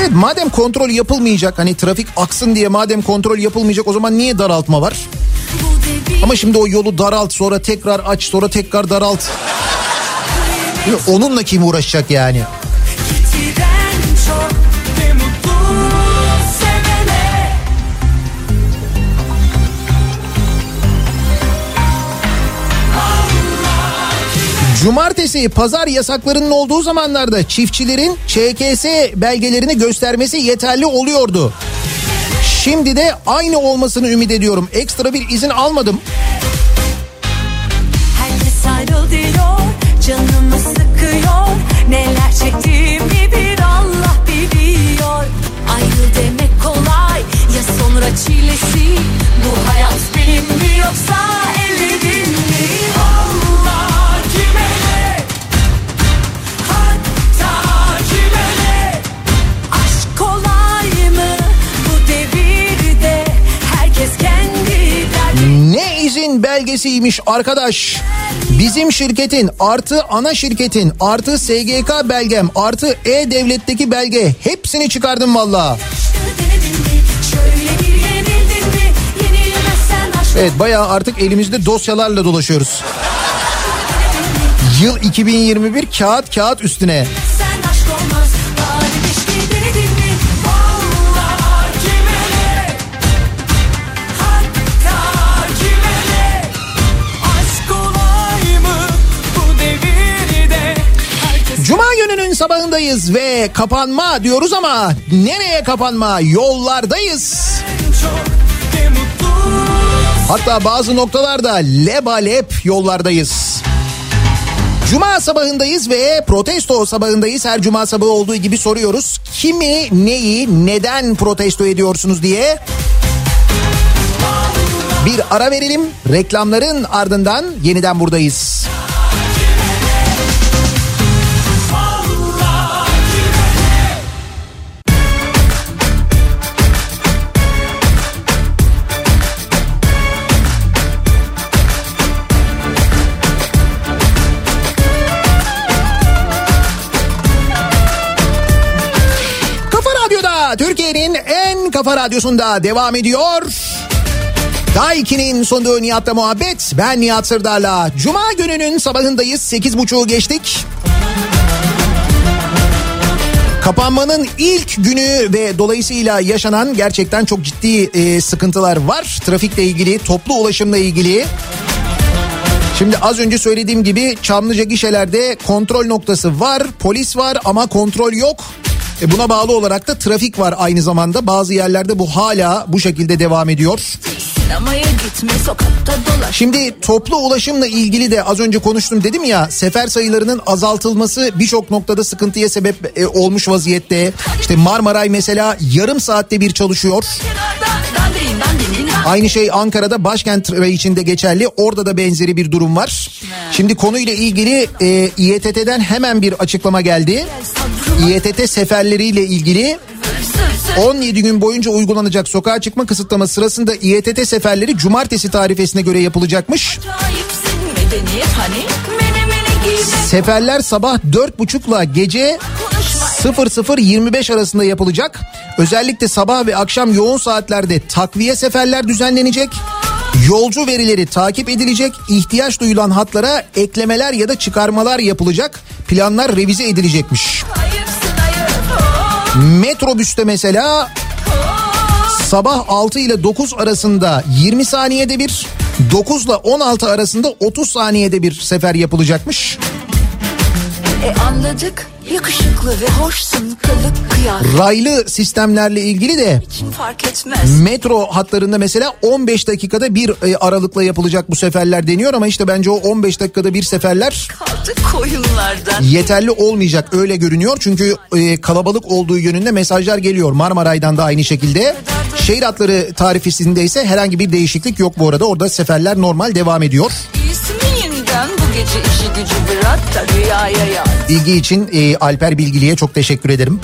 Evet madem kontrol yapılmayacak hani trafik aksın diye madem kontrol yapılmayacak o zaman niye daraltma var? Ama şimdi o yolu daralt sonra tekrar aç sonra tekrar daralt. Onunla kim uğraşacak yani? Cumartesi pazar yasaklarının olduğu zamanlarda çiftçilerin ÇKS belgelerini göstermesi yeterli oluyordu. Şimdi de aynı olmasını ümit ediyorum. Ekstra bir izin almadım. Çektiğimi bir Allah biliyor. Ayrıl demek kolay Ya sonra çilesi? Bu hayat benim mi yoksa derdinde Ne izin belgesiymiş arkadaş. Bizim şirketin artı ana şirketin artı SGK belgem artı E-Devlet'teki belge hepsini çıkardım valla. Evet bayağı artık elimizde dosyalarla dolaşıyoruz. Yıl 2021 kağıt kağıt üstüne. Sabahındayız ve kapanma diyoruz ama nereye kapanma? Yollardayız. Hatta bazı noktalarda lebalep yollardayız. Cuma sabahındayız ve protesto sabahındayız. Her cuma sabahı olduğu gibi soruyoruz. Kimi, neyi, neden protesto ediyorsunuz diye. Bir ara verelim. Reklamların ardından yeniden buradayız. Kafa radyosunda devam ediyor. Daiki'nin sunduğu Nihat'la muhabbet. Ben Nihat Sırdar'la. Cuma gününün sabahındayız. 8.30'u geçtik. Kapanmanın ilk günü ve dolayısıyla yaşanan gerçekten çok ciddi e, sıkıntılar var. Trafikle ilgili, toplu ulaşımla ilgili. Şimdi az önce söylediğim gibi Çamlıca gişelerde kontrol noktası var, polis var ama kontrol yok. E buna bağlı olarak da trafik var aynı zamanda. Bazı yerlerde bu hala bu şekilde devam ediyor. Gitme. Şimdi toplu ulaşımla ilgili de az önce konuştum dedim ya sefer sayılarının azaltılması birçok noktada sıkıntıya sebep e, olmuş vaziyette. İşte Marmaray mesela yarım saatte bir çalışıyor. Dandinin Aynı şey Ankara'da başkent rayı içinde geçerli. Orada da benzeri bir durum var. Şimdi konuyla ilgili e, İETT'den hemen bir açıklama geldi. İETT seferleriyle ilgili 17 gün boyunca uygulanacak sokağa çıkma kısıtlaması sırasında İETT seferleri cumartesi tarifesine göre yapılacakmış. Hani Seferler sabah 4.30'la gece 00.25 arasında yapılacak. Özellikle sabah ve akşam yoğun saatlerde takviye seferler düzenlenecek. Yolcu verileri takip edilecek. ihtiyaç duyulan hatlara eklemeler ya da çıkarmalar yapılacak. Planlar revize edilecekmiş. Metrobüste mesela sabah 6 ile 9 arasında 20 saniyede bir, 9 ile 16 arasında 30 saniyede bir sefer yapılacakmış. E anladık yakışıklı ve hoşsun kılık kıyafet Raylı sistemlerle ilgili de için fark etmez metro hatlarında mesela 15 dakikada bir e, aralıkla yapılacak bu seferler deniyor ama işte bence o 15 dakikada bir seferler yeterli olmayacak öyle görünüyor. Çünkü e, kalabalık olduğu yönünde mesajlar geliyor. Marmaray'dan da aynı şekilde. Şehir hatları tarifesinde ise herhangi bir değişiklik yok bu arada. Orada seferler normal devam ediyor. Bu gece işi gücü bırak da rüyaya yaz Bilgi için e, Alper Bilgili'ye çok teşekkür ederim.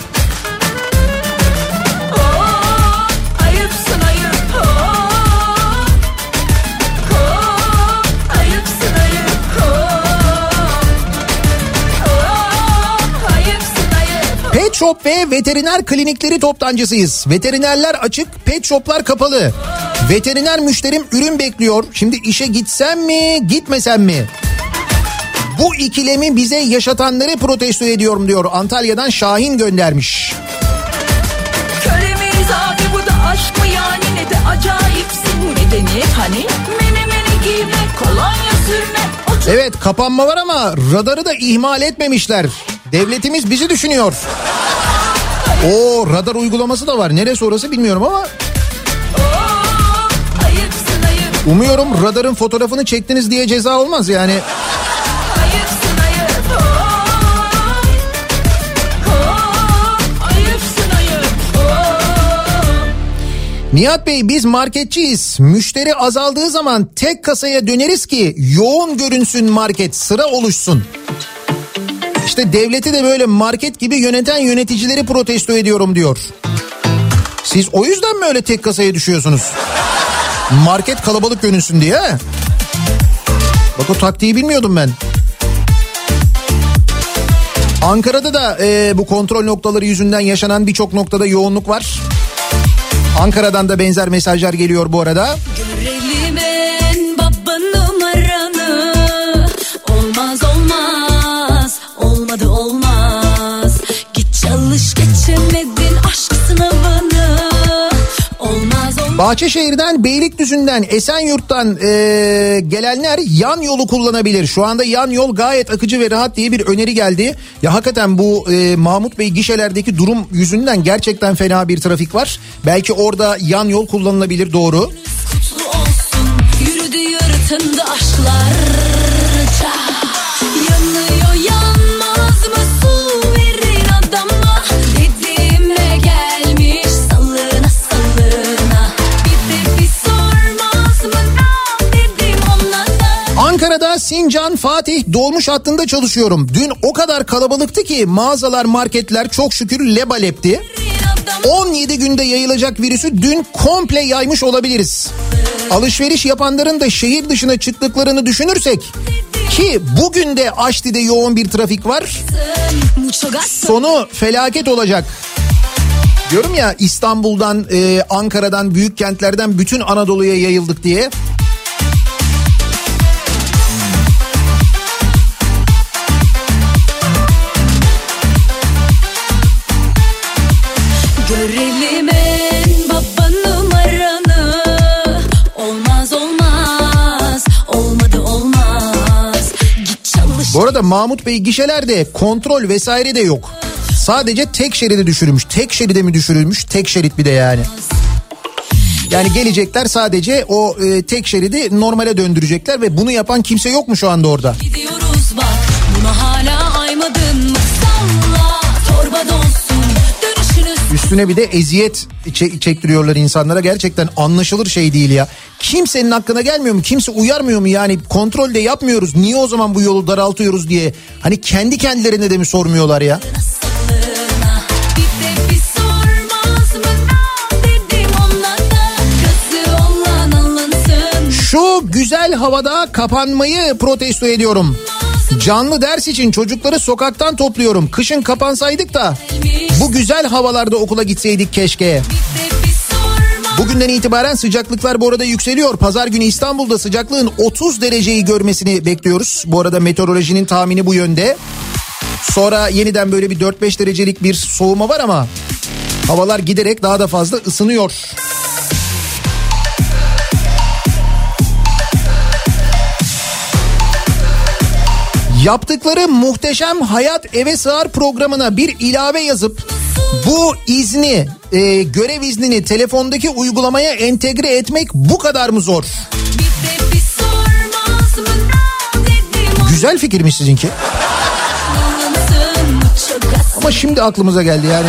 Pet Shop ve veteriner klinikleri toptancısıyız. Veterinerler açık, pet shoplar kapalı. Veteriner müşterim ürün bekliyor. Şimdi işe gitsem mi, gitmesem mi? Bu ikilemi bize yaşatanları protesto ediyorum diyor. Antalya'dan Şahin göndermiş. Köremiz abi bu da aşk mı yani ne de acayipsin Medeniyet hani menemeni giyme kolonya sürme otur Evet kapanma var ama radarı da ihmal etmemişler. Devletimiz bizi düşünüyor. O radar uygulaması da var. Neresi orası bilmiyorum ama ayıp umuyorum radarın fotoğrafını çektiniz diye ceza olmaz yani. Nihat Bey biz marketçiyiz. Müşteri azaldığı zaman tek kasaya döneriz ki yoğun görünsün market sıra oluşsun. İşte devleti de böyle market gibi yöneten yöneticileri protesto ediyorum diyor. Siz o yüzden mi öyle tek kasaya düşüyorsunuz? Market kalabalık görünsün diye. Bak o taktiği bilmiyordum ben. Ankara'da da e, bu kontrol noktaları yüzünden yaşanan birçok noktada yoğunluk var. Ankara'dan da benzer mesajlar geliyor bu arada. Bahçeşehir'den Beylikdüzü'nden Esenyurt'tan e, gelenler yan yolu kullanabilir. Şu anda yan yol gayet akıcı ve rahat diye bir öneri geldi. Ya hakikaten bu e, Mahmut Bey gişelerdeki durum yüzünden gerçekten fena bir trafik var. Belki orada yan yol kullanılabilir doğru. Kutlu olsun Yürüdü yaratında aşklarca Sincan Fatih dolmuş hattında çalışıyorum. Dün o kadar kalabalıktı ki mağazalar marketler çok şükür lebalepti. 17 günde yayılacak virüsü dün komple yaymış olabiliriz. Alışveriş yapanların da şehir dışına çıktıklarını düşünürsek ki bugün de Aşti'de yoğun bir trafik var. Sonu felaket olacak. Diyorum ya İstanbul'dan, e, Ankara'dan, büyük kentlerden bütün Anadolu'ya yayıldık diye. Arada Mahmut Bey gişelerde kontrol vesaire de yok. Sadece tek şeridi düşürülmüş. Tek şeride mi düşürülmüş? Tek şerit bir de yani. Yani gelecekler sadece o e, tek şeridi normale döndürecekler ve bunu yapan kimse yok mu şu anda orada? Gidiyoruz bak Buna hala aymadın mı Salla torba Dönüşünüz Üstüne bir de eziyet çe- çektiriyorlar insanlara. Gerçekten anlaşılır şey değil ya. Kimsenin hakkına gelmiyor mu? Kimse uyarmıyor mu yani? Kontrol de yapmıyoruz. Niye o zaman bu yolu daraltıyoruz diye. Hani kendi kendilerine de mi sormuyorlar ya? Şu güzel havada kapanmayı protesto ediyorum. Canlı ders için çocukları sokaktan topluyorum. Kışın kapansaydık da bu güzel havalarda okula gitseydik keşke. Bugünden itibaren sıcaklıklar bu arada yükseliyor. Pazar günü İstanbul'da sıcaklığın 30 dereceyi görmesini bekliyoruz. Bu arada meteorolojinin tahmini bu yönde. Sonra yeniden böyle bir 4-5 derecelik bir soğuma var ama havalar giderek daha da fazla ısınıyor. Yaptıkları muhteşem Hayat Eve Sığar programına bir ilave yazıp bu izni, e, görev iznini telefondaki uygulamaya entegre etmek bu kadar mı zor? Güzel fikirmiş sizinki. Ama şimdi aklımıza geldi yani.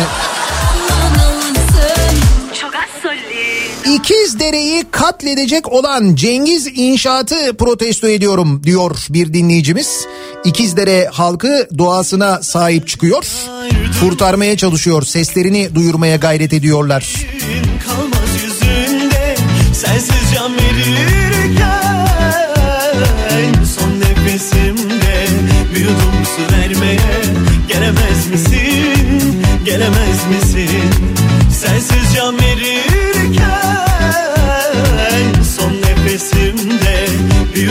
Solid İkiz Dere'yi katledecek olan Cengiz İnşaat'ı protesto ediyorum diyor bir dinleyicimiz. İkizdere halkı doğasına sahip çıkıyor. Kurtarmaya çalışıyor. Seslerini duyurmaya gayret ediyorlar. kalmaz yüzünde Sensiz can verirken Son nefesimde bir su vermeye Gelemez misin, gelemez misin Sensiz can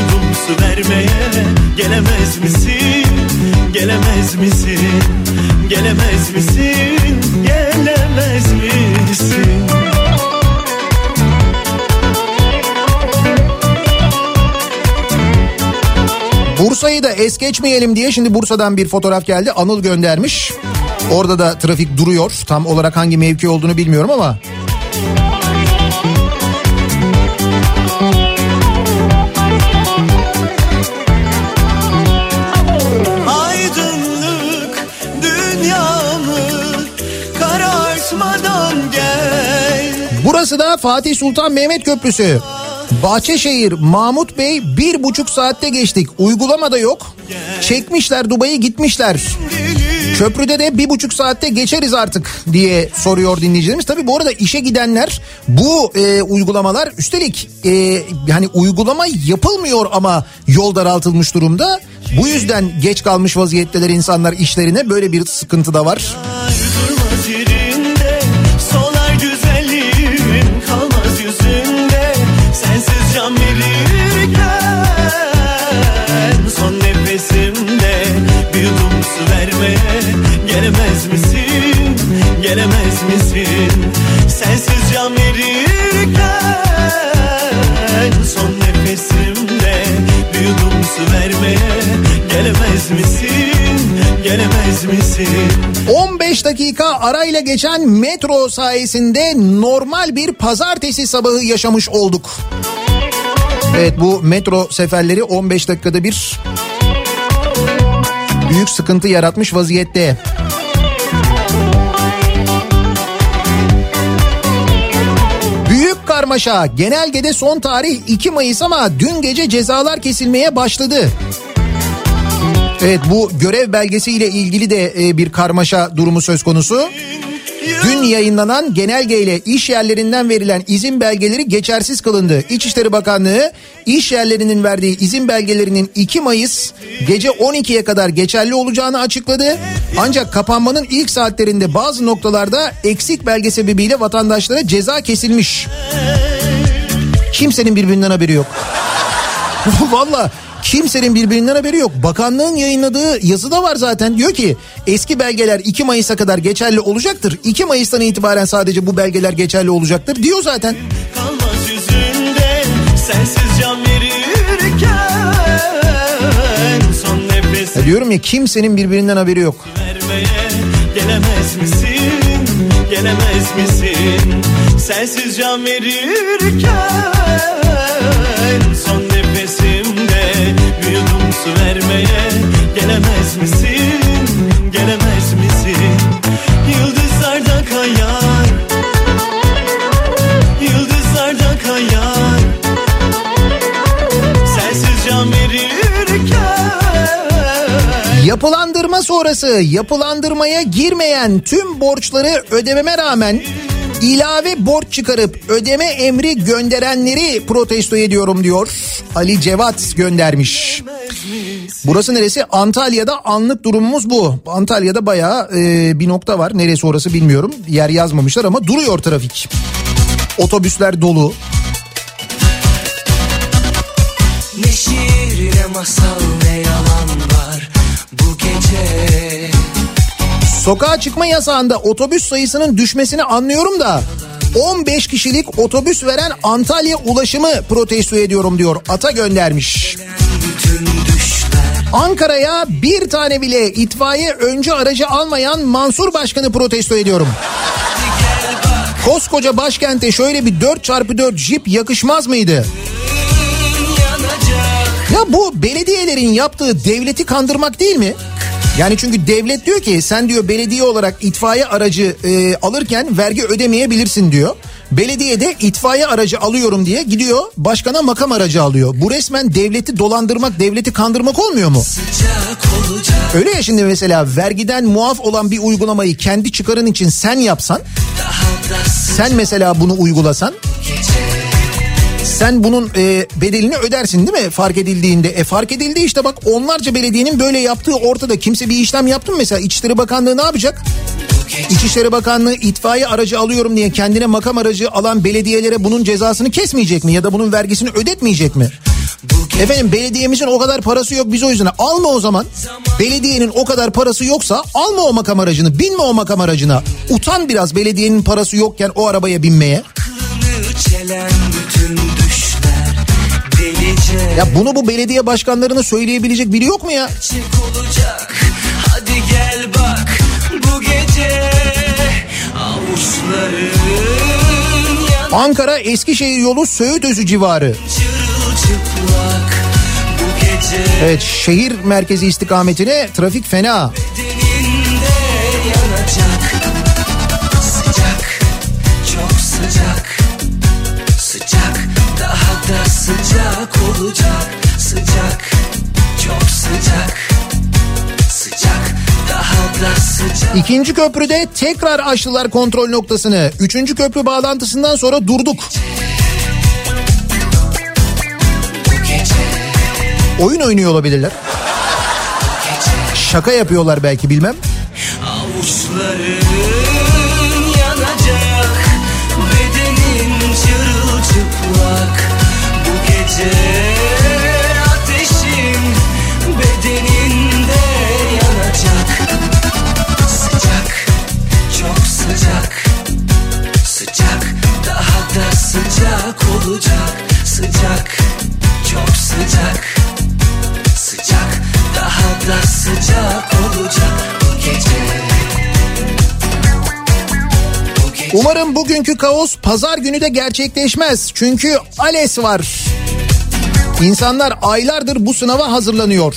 bir yudum su vermeye Gelemez misin, gelemez misin Gelemez misin, gelemez misin Bursa'yı da es geçmeyelim diye şimdi Bursa'dan bir fotoğraf geldi. Anıl göndermiş. Orada da trafik duruyor. Tam olarak hangi mevki olduğunu bilmiyorum ama. Burası da Fatih Sultan Mehmet Köprüsü. Bahçeşehir Mahmut Bey bir buçuk saatte geçtik. Uygulamada yok. Çekmişler Dubai'ye gitmişler. Köprüde de bir buçuk saatte geçeriz artık diye soruyor dinleyicilerimiz. Tabii bu arada işe gidenler bu e, uygulamalar üstelik e, yani uygulama yapılmıyor ama yol daraltılmış durumda. Bu yüzden geç kalmış vaziyetteler insanlar işlerine böyle bir sıkıntı da var. Gelemez misin, gelemez misin Sensiz can verirken son nefesimde bir yudum su vermeye Gelemez misin, gelemez misin 15 dakika arayla geçen metro sayesinde normal bir pazartesi sabahı yaşamış olduk. Evet bu metro seferleri 15 dakikada bir büyük sıkıntı yaratmış vaziyette. Büyük karmaşa genelgede son tarih 2 Mayıs ama dün gece cezalar kesilmeye başladı. Evet bu görev belgesiyle ilgili de e, bir karmaşa durumu söz konusu. Dün yayınlanan genelgeyle iş yerlerinden verilen izin belgeleri geçersiz kılındı. İçişleri Bakanlığı iş yerlerinin verdiği izin belgelerinin 2 Mayıs gece 12'ye kadar geçerli olacağını açıkladı. Ancak kapanmanın ilk saatlerinde bazı noktalarda eksik belge sebebiyle vatandaşlara ceza kesilmiş. Kimsenin birbirinden haberi yok. Valla kimsenin birbirinden haberi yok. Bakanlığın yayınladığı yazı da var zaten. Diyor ki eski belgeler 2 Mayıs'a kadar geçerli olacaktır. 2 Mayıs'tan itibaren sadece bu belgeler geçerli olacaktır diyor zaten. Kalmaz yüzünde sensiz can verirken son Ya diyorum ya kimsenin birbirinden haberi yok. gelemez misin? Gelemez misin? Sensiz can verirken son vermeye gelemez misin? Gelemez misin? Yıldızlarda kayar Yıldızlarda kayar Sensiz can verirken Yapılandırma sonrası yapılandırmaya girmeyen tüm borçları ödememe rağmen ilave borç çıkarıp ödeme emri gönderenleri protesto ediyorum diyor. Ali Cevat göndermiş. Burası neresi? Antalya'da anlık durumumuz bu. Antalya'da bayağı e, bir nokta var. Neresi orası bilmiyorum. Yer yazmamışlar ama duruyor trafik. Otobüsler dolu. Ne şiir ne masal ne yalan var bu gece Sokağa çıkma yasağında otobüs sayısının düşmesini anlıyorum da 15 kişilik otobüs veren Antalya ulaşımı protesto ediyorum diyor. Ata göndermiş. Ankara'ya bir tane bile itfaiye öncü aracı almayan Mansur Başkanı protesto ediyorum. Koskoca başkente şöyle bir 4x4 jip yakışmaz mıydı? Ya bu belediyelerin yaptığı devleti kandırmak değil mi? Yani çünkü devlet diyor ki sen diyor belediye olarak itfaiye aracı e, alırken vergi ödemeyebilirsin diyor. Belediye de itfaiye aracı alıyorum diye gidiyor başkana makam aracı alıyor. Bu resmen devleti dolandırmak, devleti kandırmak olmuyor mu? Öyle ya şimdi mesela vergiden muaf olan bir uygulamayı kendi çıkarın için sen yapsan, sen mesela bunu uygulasan, sen bunun e, bedelini ödersin değil mi fark edildiğinde? E fark edildi işte bak onlarca belediyenin böyle yaptığı ortada. Kimse bir işlem yaptı mı mesela? İçişleri Bakanlığı ne yapacak? İçişleri Bakanlığı itfaiye aracı alıyorum diye kendine makam aracı alan belediyelere bunun cezasını kesmeyecek mi? Ya da bunun vergisini ödetmeyecek mi? Efendim belediyemizin o kadar parası yok biz o yüzden alma o zaman. Belediyenin o kadar parası yoksa alma o makam aracını binme o makam aracına. Utan biraz belediyenin parası yokken o arabaya binmeye. Çelen Ya bunu bu belediye başkanlarına söyleyebilecek biri yok mu ya? Olacak. Hadi gel bak. Bu gece Avuçların Ankara Eskişehir yolu Söğütözü civarı. Evet şehir merkezi istikametine trafik fena. yanacak. Sıcak çok sıcak sıcak olacak Sıcak çok sıcak Sıcak daha da sıcak İkinci köprüde tekrar açtılar kontrol noktasını. Üçüncü köprü bağlantısından sonra durduk. Oyun oynuyor olabilirler. Şaka yapıyorlar belki bilmem. Avuçların sıcak olacak Sıcak çok sıcak Sıcak daha da sıcak olacak Bu gece Umarım bugünkü kaos pazar günü de gerçekleşmez. Çünkü ALES var. İnsanlar aylardır bu sınava hazırlanıyor.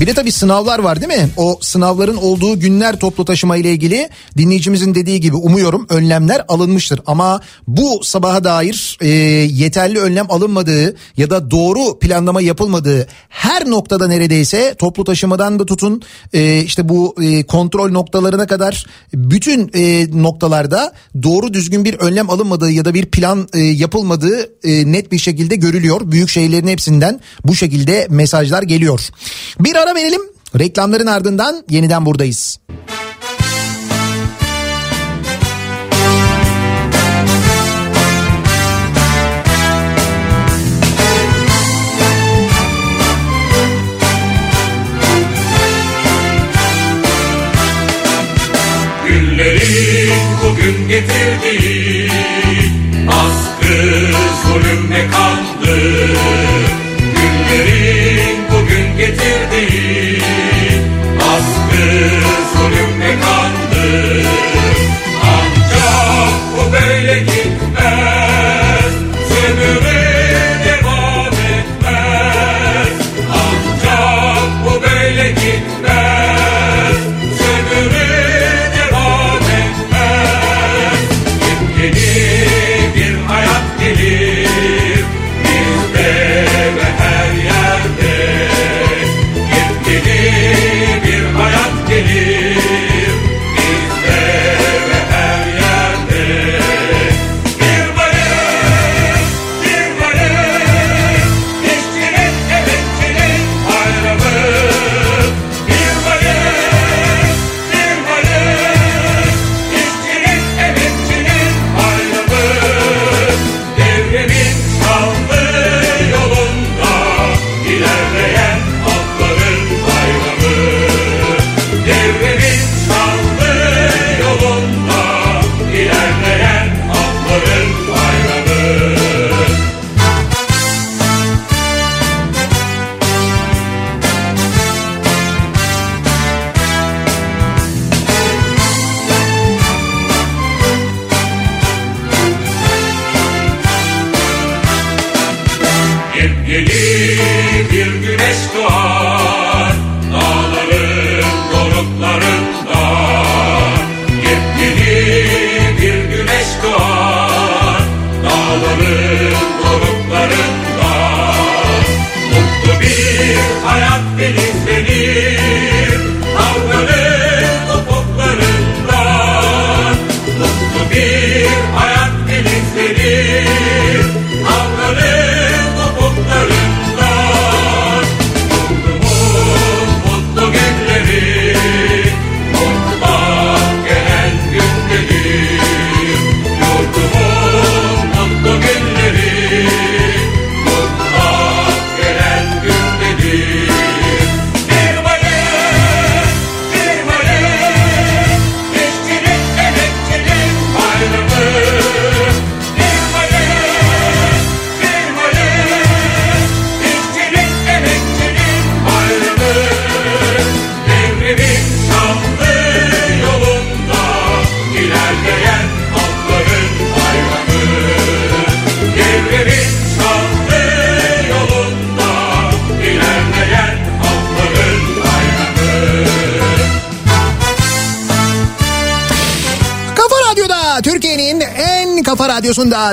Bir de tabii sınavlar var değil mi? O sınavların olduğu günler toplu taşıma ile ilgili dinleyicimizin dediği gibi umuyorum önlemler alınmıştır. Ama bu sabaha dair e, yeterli önlem alınmadığı ya da doğru planlama yapılmadığı her noktada neredeyse toplu taşımadan da tutun e, işte bu e, kontrol noktalarına kadar bütün e, noktalarda doğru düzgün bir önlem alınmadığı ya da bir plan e, yapılmadığı e, net bir şekilde görülüyor. Büyük şehirlerin hepsinden bu şekilde mesajlar geliyor. Bir verelim. Reklamların ardından yeniden buradayız. Günlerin bugün getirdiği Askı, zulüm ve kandı Günlerin bugün getirdiği Askı, zulüm ve kandı Ancak bu böyle gitmez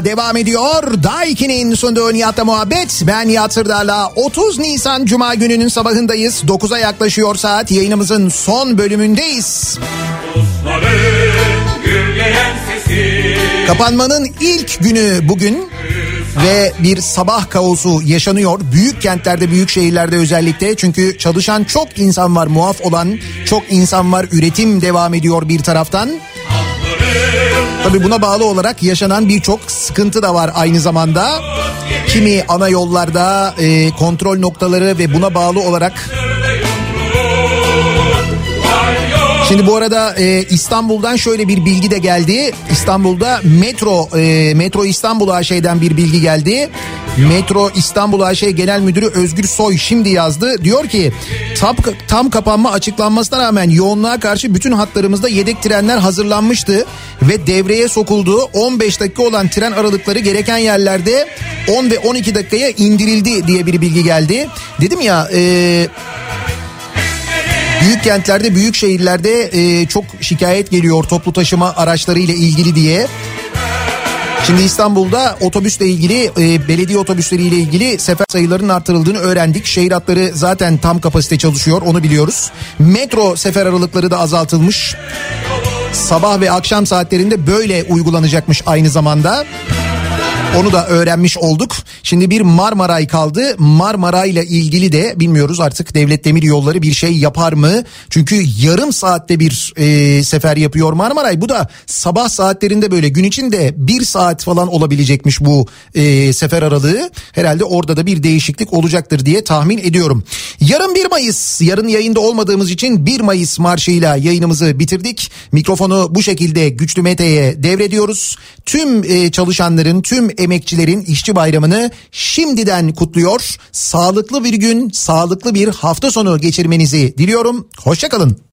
devam ediyor. Daiki'nin sunduğu Nihat'la muhabbet. Ben Nihat Sırdar'la 30 Nisan Cuma gününün sabahındayız. 9'a yaklaşıyor saat yayınımızın son bölümündeyiz. Kapanmanın ilk günü bugün ve bir sabah kaosu yaşanıyor. Büyük kentlerde, büyük şehirlerde özellikle. Çünkü çalışan çok insan var, muaf olan çok insan var. Üretim devam ediyor bir taraftan. Tabii buna bağlı olarak yaşanan birçok sıkıntı da var aynı zamanda. Kimi ana yollarda e, kontrol noktaları ve buna bağlı olarak Şimdi bu arada e, İstanbul'dan şöyle bir bilgi de geldi. İstanbul'da Metro e, Metro İstanbul AŞ'den bir bilgi geldi. Metro İstanbul AŞ Genel Müdürü Özgür Soy şimdi yazdı. Diyor ki tam, tam kapanma açıklanmasına rağmen yoğunluğa karşı bütün hatlarımızda yedek trenler hazırlanmıştı. Ve devreye sokuldu. 15 dakika olan tren aralıkları gereken yerlerde 10 ve 12 dakikaya indirildi diye bir bilgi geldi. Dedim ya... E, Büyük kentlerde, büyük şehirlerde e, çok şikayet geliyor toplu taşıma araçları ile ilgili diye. Şimdi İstanbul'da otobüsle ilgili e, belediye otobüsleri ile ilgili sefer sayılarının artırıldığını öğrendik. Şehir hatları zaten tam kapasite çalışıyor onu biliyoruz. Metro sefer aralıkları da azaltılmış. Sabah ve akşam saatlerinde böyle uygulanacakmış aynı zamanda. Onu da öğrenmiş olduk. Şimdi bir Marmaray kaldı. Marmaray ile ilgili de bilmiyoruz artık devlet demir yolları bir şey yapar mı? Çünkü yarım saatte bir e, sefer yapıyor Marmaray. Bu da sabah saatlerinde böyle gün içinde bir saat falan olabilecekmiş bu e, sefer aralığı. Herhalde orada da bir değişiklik olacaktır diye tahmin ediyorum. Yarın 1 Mayıs. Yarın yayında olmadığımız için 1 Mayıs marşıyla yayınımızı bitirdik. Mikrofonu bu şekilde Güçlü Mete'ye devrediyoruz. Tüm e, çalışanların, tüm emekçilerin işçi bayramını şimdiden kutluyor. Sağlıklı bir gün, sağlıklı bir hafta sonu geçirmenizi diliyorum. Hoşçakalın.